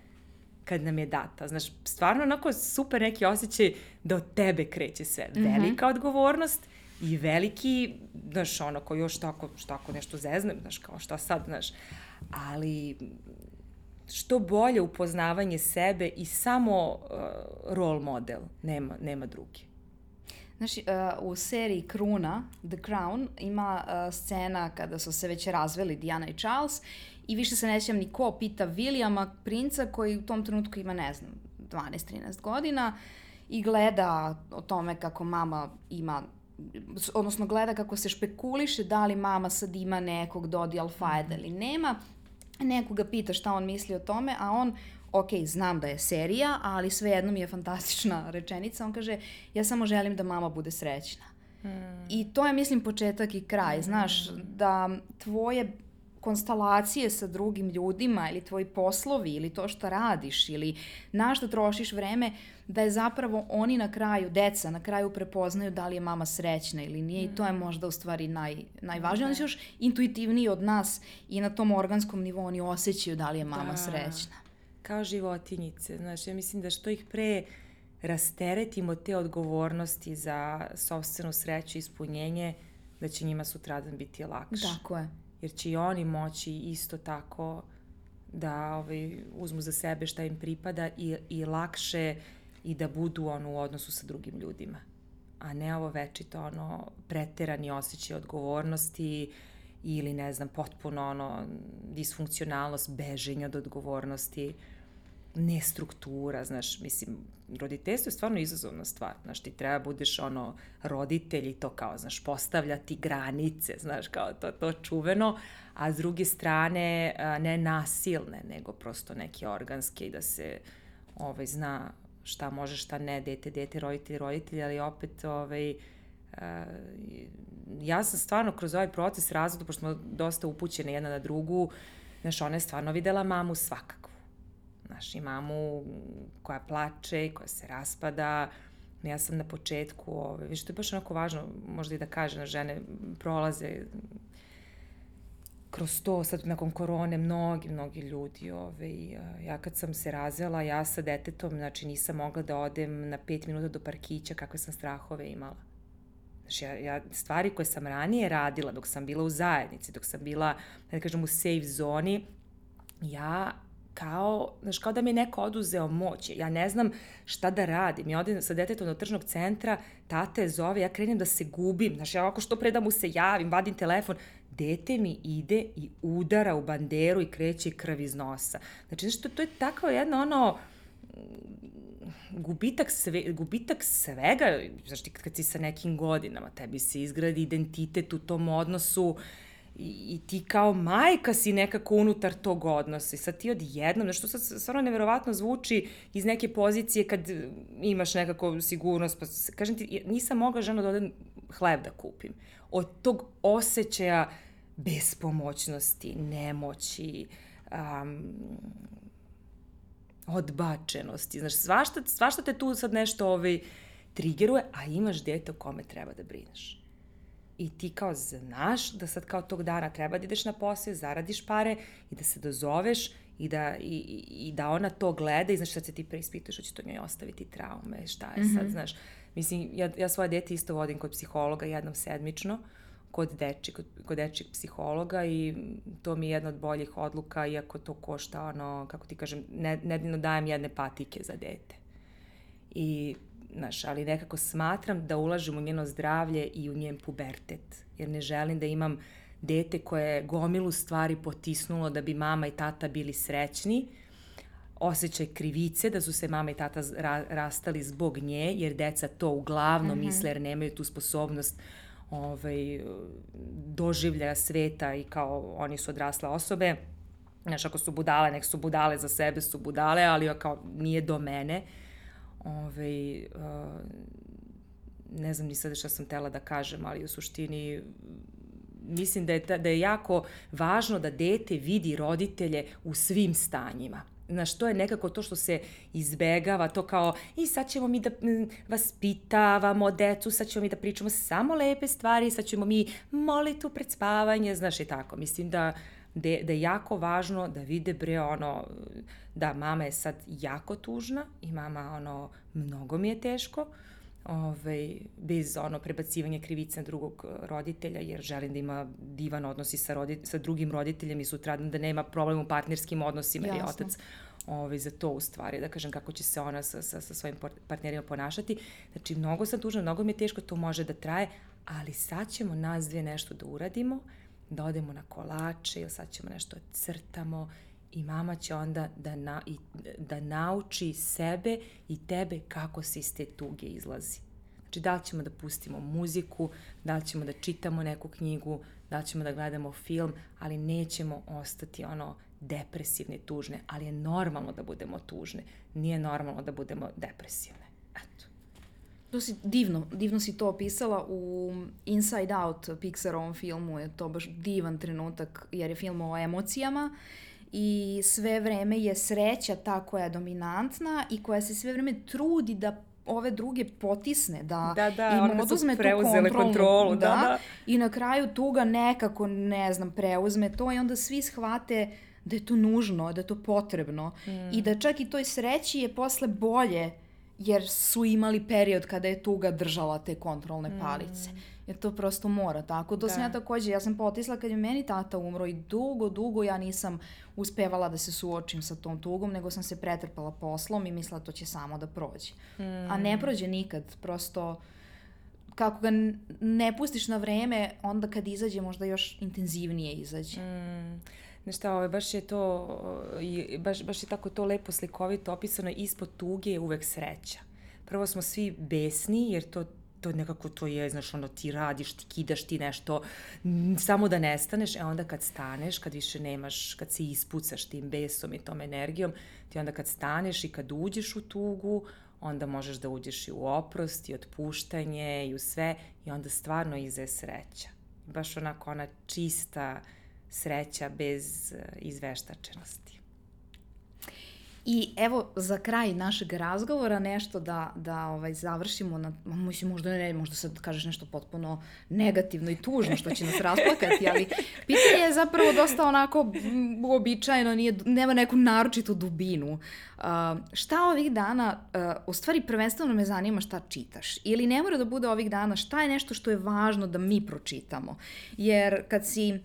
kad nam je data. Znaš, stvarno onako super neki osjećaj da od tebe kreće sve. Mm -hmm. Velika odgovornost i veliki, znaš, ono, ko još tako, što ako nešto zeznem, znaš, kao šta sad, znaš, ali što bolje upoznavanje sebe i samo uh, role model, nema, nema drugi. Znaš, uh, u seriji Kruna, The Crown, ima uh, scena kada su se već razveli Diana i Charles i više se ne sjećam ni ko pita Williama, princa koji u tom trenutku ima, ne znam, 12-13 godina i gleda o tome kako mama ima odnosno gleda kako se špekuliše da li mama sad ima nekog Dodi Alfajeda ili nema. Nekoga pita šta on misli o tome, a on ok, znam da je serija, ali svejedno mi je fantastična *laughs* rečenica. On kaže, ja samo želim da mama bude srećna. Hmm. I to je, mislim, početak i kraj. Hmm. Znaš, da tvoje konstalacije sa drugim ljudima ili tvoji poslovi ili to što radiš ili na što trošiš vreme, da je zapravo oni na kraju, deca na kraju prepoznaju da li je mama srećna ili nije mm. i to je hmm. možda u stvari naj, najvažnije. Oni su još intuitivniji od nas i na tom organskom nivou oni osjećaju da li je mama da. srećna kao životinjice. Znaš, ja mislim da što ih pre rasteretimo te odgovornosti za sobstvenu sreću i ispunjenje, da će njima sutradan biti lakše. Tako je. Jer će i oni moći isto tako da ovaj, uzmu za sebe šta im pripada i, i lakše i da budu ono u odnosu sa drugim ljudima. A ne ovo večito ono preterani osjećaj odgovornosti ili ne znam potpuno ono disfunkcionalnost, beženje od odgovornosti. Uh, ne struktura, znaš, mislim, roditeljstvo je stvarno izazovna stvar, znaš, ti treba budeš ono roditelj i to kao, znaš, postavljati granice, znaš, kao to, to čuveno, a s druge strane ne nasilne, nego prosto neke organske i da se ovaj, zna šta može, šta ne, dete, dete, roditelj, roditelj, ali opet ovaj, ja sam stvarno kroz ovaj proces razvoda, pošto smo dosta upućene jedna na drugu, znaš, ona je stvarno videla mamu svakako Znaš, i mamu koja plače, koja se raspada. Ja sam na početku, ove, viš, to je baš onako važno, možda i da kaže, na žene prolaze kroz to, sad nakon korone, mnogi, mnogi ljudi, ove, ja kad sam se razvela, ja sa detetom, znači nisam mogla da odem na pet minuta do parkića, kakve sam strahove imala. Znači, ja, ja, stvari koje sam ranije radila dok sam bila u zajednici, dok sam bila, da kažem, u safe zoni, ja kao, znaš, kao da mi je neko oduzeo moć. Ja ne znam šta da radim. Ja odem sa detetom do tržnog centra, tata je zove, ja krenem da se gubim. Znaš, ja ovako što pre da mu se javim, vadim telefon, dete mi ide i udara u banderu i kreće krv iz nosa. Znači, znaš, to, to je takva jedna ono, gubitak, sve, gubitak svega, znaš ti kad si sa nekim godinama, tebi se izgradi identitet u tom odnosu, i, i ti kao majka si nekako unutar tog odnosa i sad ti odjednom, znaš, to sad stvarno neverovatno zvuči iz neke pozicije kad imaš nekako sigurnost, pa kažem ti, nisam mogla žena da odem hleb da kupim. Od tog osjećaja bespomoćnosti, nemoći, um, odbačenosti, znaš, svašta, svašta te tu sad nešto ovaj, trigeruje, a imaš dete o kome treba da brineš. I ti kao znaš da sad kao tog dana treba da ideš na posao, zaradiš pare i da se dozoveš i da, i, i da ona to gleda i znaš sad se ti preispituješ, hoće to njoj ostaviti traume, šta je mm -hmm. sad, mhm. znaš. Mislim, ja, ja svoje dete isto vodim kod psihologa jednom sedmično, kod deči, kod, kod dečijeg psihologa i to mi je jedna od boljih odluka, iako to košta ono, kako ti kažem, ne, nedeljno dajem jedne patike za dete. I, znaš, ali nekako smatram da ulažem u njeno zdravlje i u njen pubertet, jer ne želim da imam dete koje je gomilu stvari potisnulo da bi mama i tata bili srećni, osjećaj krivice da su se mama i tata ra rastali zbog nje, jer deca to uglavnom mm -hmm. misle jer nemaju tu sposobnost ovaj, doživljaja sveta i kao oni su odrasle osobe. Znaš, ako su budale, nek su budale za sebe, su budale, ali kao nije do mene. Ovaj, uh, ne znam ni sada šta sam tela da kažem, ali u suštini mislim da je, da je jako važno da dete vidi roditelje u svim stanjima znaš, to je nekako to što se izbegava, to kao, i sad ćemo mi da vas pitavamo decu, sad ćemo mi da pričamo samo lepe stvari, sad ćemo mi moliti pred spavanje, znaš, i tako. Mislim da, da, da je jako važno da vide bre ono, da mama je sad jako tužna i mama ono, mnogo mi je teško, ovaj, bez ono prebacivanja krivice na drugog roditelja, jer želim da ima divan odnos i sa, rodi, sa drugim roditeljem i sutradan da nema problem u partnerskim odnosima, jer je otac ovaj, za to u stvari, da kažem kako će se ona sa, sa, sa svojim partnerima ponašati. Znači, mnogo sam tužna, mnogo mi je teško, to može da traje, ali sad ćemo nas dve nešto da uradimo, da odemo na kolače ili sad ćemo nešto crtamo i mama će onda da, na, i, da nauči sebe i tebe kako se iz te tuge izlazi. Znači, da li ćemo da pustimo muziku, da li ćemo da čitamo neku knjigu, da li ćemo da gledamo film, ali nećemo ostati ono depresivne, tužne, ali je normalno da budemo tužne. Nije normalno da budemo depresivne. Eto. To si divno, divno si to opisala u Inside Out Pixarovom filmu, je to baš divan trenutak jer je film o emocijama i sve vreme je sreća ta koja je dominantna i koja se sve vreme trudi da ove druge potisne, da, da, da im oduzme tu kontrolu. kontrolu da, da, da. I na kraju tuga nekako, ne znam, preuzme to i onda svi shvate da je to nužno, da je to potrebno mm. i da čak i toj sreći je posle bolje jer su imali period kada je tuga držala te kontrolne mm. palice. Mm. Jer to prosto mora tako. To da. sam ja takođe, ja sam potisla kad je meni tata umro i dugo, dugo ja nisam uspevala da se suočim sa tom tugom, nego sam se pretrpala poslom i mislila to će samo da prođe. Mm. A ne mm. prođe nikad, prosto kako ga ne pustiš na vreme, onda kad izađe možda još intenzivnije izađe. Mm. Znaš šta, ovaj, baš je to, baš, baš je tako to lepo slikovito opisano, ispod tuge je uvek sreća. Prvo smo svi besni, jer to to nekako to je, znaš, ono, ti radiš, ti kidaš, ti nešto, samo da nestaneš, e onda kad staneš, kad više nemaš, kad se ispucaš tim besom i tom energijom, ti onda kad staneš i kad uđeš u tugu, onda možeš da uđeš i u oprost i otpuštanje i u sve i onda stvarno ize sreća. Baš onako ona čista, sreća bez eh, izveštačenosti. I evo za kraj našeg razgovora nešto da, da ovaj, završimo na, mislim možda ne, možda sad kažeš nešto potpuno negativno i tužno što će nas rasplakati, ali pitanje je zapravo dosta onako uobičajeno, nije, nema neku naročitu dubinu. Uh, šta ovih dana, uh, u stvari prvenstveno me zanima šta čitaš ili ne mora da bude ovih dana, šta je nešto što je važno da mi pročitamo, jer kad si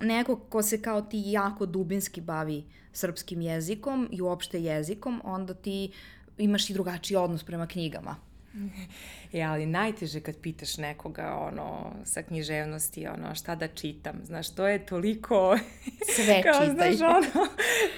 neko ko se kao ti jako dubinski bavi srpskim jezikom i uopšte jezikom, onda ti imaš i drugačiji odnos prema knjigama. *laughs* E, ali najteže kad pitaš nekoga, ono, sa književnosti, ono, šta da čitam, znaš, to je toliko... *laughs* Sve kao, čitaj. Znaš, ono,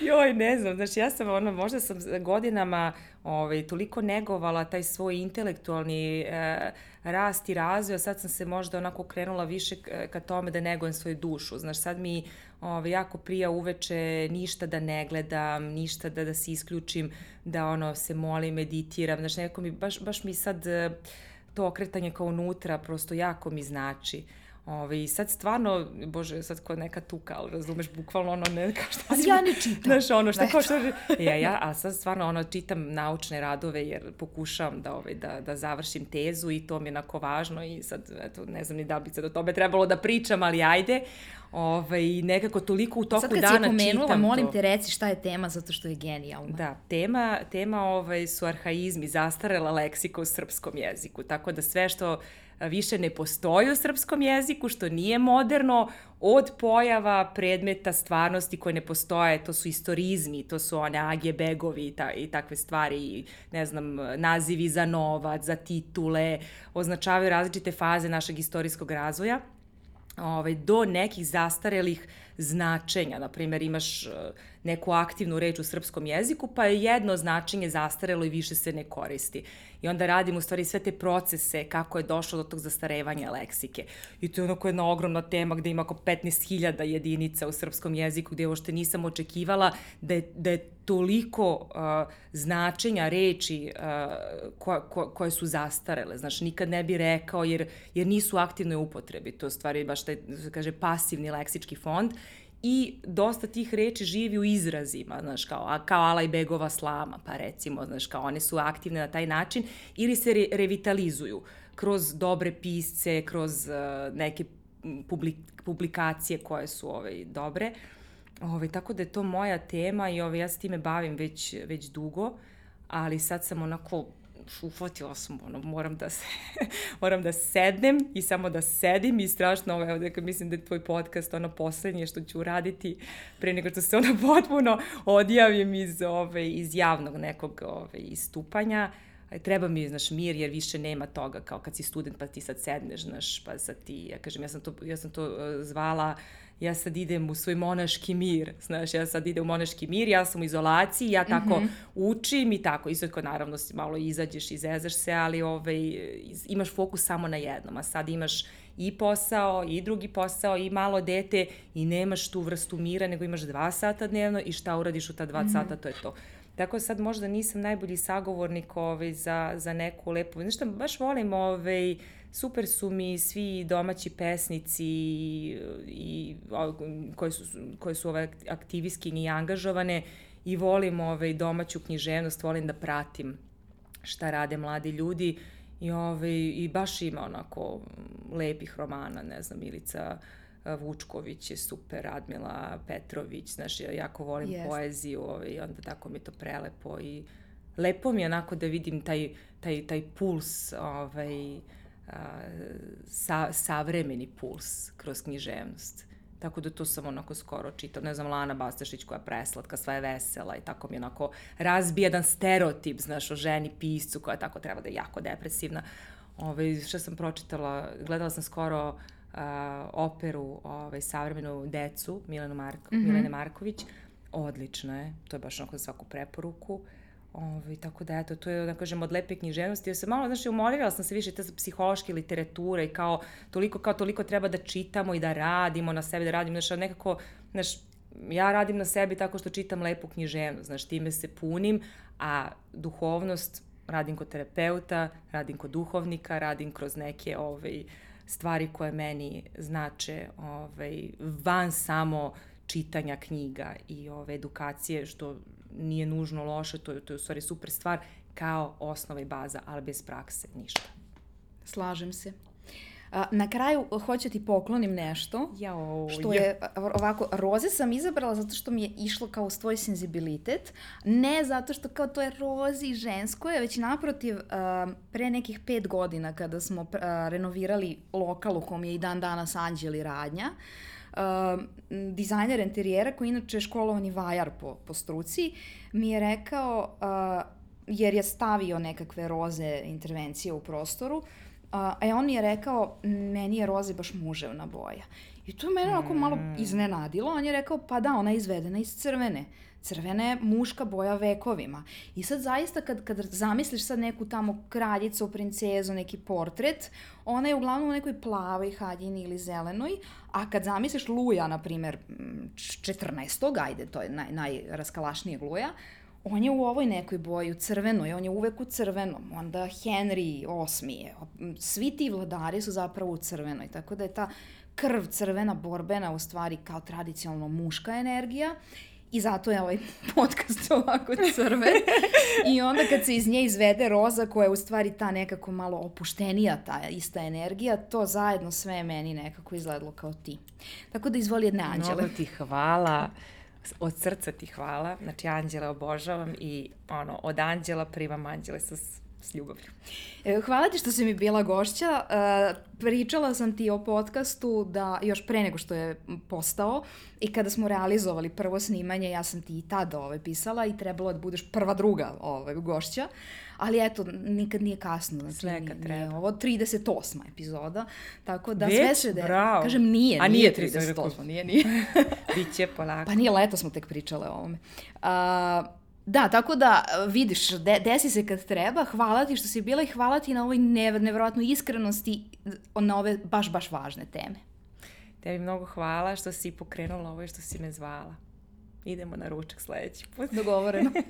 joj, ne znam, znaš, ja sam, ono, možda sam godinama, ovaj, toliko negovala taj svoj intelektualni e, rast i razvoj, a sad sam se možda onako krenula više ka tome da negujem svoju dušu, znaš, sad mi ovaj, jako prija uveče ništa da ne gledam, ništa da, da se isključim, da ono, se molim, meditiram, znaš, nekako mi, baš, baš mi sad e, to okretanje kao unutra prosto jako mi znači. Ove, I sad stvarno, bože, sad ko neka tuka, ali razumeš, bukvalno ono, ne, kao šta Ali ja ne čitam. Znaš, ono, šta kao što... Ja, ja, a sad stvarno, ono, čitam naučne radove, jer pokušavam da, ovaj, da, da završim tezu i to mi je onako važno i sad, eto, ne znam ni da bi se do tome trebalo da pričam, ali ajde. Ovaj, nekako toliko u toku dana čitam Sad kad si je pomenula, molim to. te reci šta je tema, zato što je genijalna. Da, tema, tema ovaj, su arhaizmi, zastarela leksika u srpskom jeziku, tako da sve što više ne postoji u srpskom jeziku, što nije moderno, od pojava predmeta stvarnosti koje ne postoje, to su istorizmi, to su one age begovi i, ta, i takve stvari, ne znam, nazivi za novac, za titule, označavaju različite faze našeg istorijskog razvoja ovaj, do nekih zastarelih značenja. Na primjer, imaš neku aktivnu reč u srpskom jeziku, pa je jedno značenje zastarelo i više se ne koristi. I onda radim u stvari sve te procese kako je došlo do tog zastarevanja leksike. I to je onako jedna ogromna tema gde ima oko 15.000 jedinica u srpskom jeziku gde uopšte nisam očekivala da je, da je toliko uh, značenja reči uh, ko, ko, koje su zastarele. Znaš, nikad ne bi rekao jer, jer nisu aktivnoj upotrebi. To je stvari baš taj, kaže, pasivni leksički fond i dosta tih reči živi u izrazima, znaš, kao, kao Ala i Begova slama, pa recimo, znaš, kao one su aktivne na taj način, ili se re, revitalizuju kroz dobre pisce, kroz uh, neke publik, publikacije koje su ovaj, dobre. Ovaj, tako da je to moja tema i ovaj, ja se time bavim već, već dugo, ali sad sam onako uhvatila sam, ono, moram da se, *laughs* moram da sednem i samo da sedim i strašno, ovo, evo, da mislim da je tvoj podcast ono poslednje što ću uraditi pre nego što se ono *laughs* potpuno odjavim iz, ove, iz javnog nekog ove, istupanja. Treba mi, znaš, mir, jer više nema toga, kao kad si student pa ti sad sedneš, znaš, pa sad ti, ja kažem, ja sam to, ja sam to uh, zvala uh, ja sad idem u svoj monaški mir, znaš, ja sad idem u monaški mir, ja sam u izolaciji, ja tako mm -hmm. učim i tako, isto kao naravno malo izađeš, izezaš se, ali ovaj, imaš fokus samo na jednom, a sad imaš i posao, i drugi posao, i malo dete i nemaš tu vrstu mira, nego imaš dva sata dnevno i šta uradiš u ta dva mm -hmm. sata, to je to. Tako sad možda nisam najbolji sagovornik ovaj, za, za neku lepu... Znaš šta, baš volim ovaj, super su mi svi domaći pesnici i, i koji su, koji su ove aktivistkinje i angažovane i volim ovaj, domaću književnost, volim da pratim šta rade mladi ljudi i, ovaj, i baš ima onako lepih romana, ne znam, Milica Vučković je super, Radmila Petrović, znaš, ja jako volim yes. poeziju ovaj, onda tako mi je to prelepo i lepo mi je onako da vidim taj, taj, taj puls ovaj, sa, savremeni puls kroz književnost. Tako da to sam onako skoro čitao. Ne znam, Lana Bastašić koja je preslatka, sva je vesela i tako mi onako razbija jedan stereotip, znaš, o ženi piscu koja tako treba da je jako depresivna. Ove, što sam pročitala, gledala sam skoro uh, operu ovaj, savremenu decu Milenu Marko, mm -hmm. Milene Marković. Odlično je, to je baš onako za svaku preporuku. Uh, Ovaj, tako da, eto, to je, da kažem, od lepe književnosti. Ja sam malo, znaš, umolirala sam se više te psihološke literature i kao toliko, kao toliko treba da čitamo i da radimo na sebi, da radimo, znaš, nekako, znaš, ja radim na sebi tako što čitam lepu književnost, znaš, time se punim, a duhovnost radim kod terapeuta, radim kod duhovnika, radim kroz neke ovaj, stvari koje meni znače ovaj, van samo čitanja knjiga i ove edukacije, što nije nužno loše, to je, to je u stvari super stvar, kao osnova i baza, ali bez prakse ništa. Slažem se. Na kraju hoću ti poklonim nešto, Jao, što je ovako, roze sam izabrala zato što mi je išlo kao svoj senzibilitet, ne zato što kao to je rozi žensko je, već naprotiv pre nekih pet godina kada smo renovirali lokal u kom je i dan danas Anđeli radnja, uh, dizajner interijera koji inače školovani vajar po, po struci mi je rekao, uh, jer je stavio nekakve roze intervencije u prostoru, uh, a on mi je rekao, meni je roze baš muževna boja. I to je mene onako malo mm. iznenadilo. On je rekao, pa da, ona je izvedena iz crvene. Crvena je muška boja vekovima. I sad zaista kad, kad zamisliš sad neku tamo kraljicu, princezu, neki portret, ona je uglavnom u nekoj plavoj haljini ili zelenoj, a kad zamisliš Luja, na primer, 14. ajde, to je naj, najraskalašnijeg Luja, on je u ovoj nekoj boji, u crvenoj, on je uvek u crvenom, onda Henry VIII svi ti vladari su zapravo u crvenoj, tako da je ta krv crvena borbena u stvari kao tradicionalno muška energija I zato je ovaj *laughs* podcast ovako crven. I onda kad se iz nje izvede roza, koja je u stvari ta nekako malo opuštenija, ta ista energija, to zajedno sve je meni nekako izgledalo kao ti. Tako da izvoli jedne anđele. Mnogo ti hvala. Od srca ti hvala. Znači, anđele obožavam i ono, od anđela primam anđele sa s ljubavlju. E, hvala ti što si mi bila gošća. E, pričala sam ti o podcastu da još pre nego što je postao i kada smo realizovali prvo snimanje, ja sam ti i tada ove ovaj, pisala i trebalo da budeš prva druga ovaj, gošća. Ali eto, nikad nije kasno. Znači, sve kad treba. Nije ovo 38. epizoda, tako da Već? sve se de... Bravo. Kažem, nije, A nije, nije 38. 38. Nije, nije. *laughs* Biće polako. Pa nije leto smo tek pričale o ovome. Uh, Da, tako da vidiš, de, desi se kad treba, hvala ti što si bila i hvala ti na ovoj nev, iskrenosti na ove baš, baš važne teme. Tebi mnogo hvala što si pokrenula ovo i što si me zvala. Idemo na ručak sledeći put. Dogovoreno. *laughs*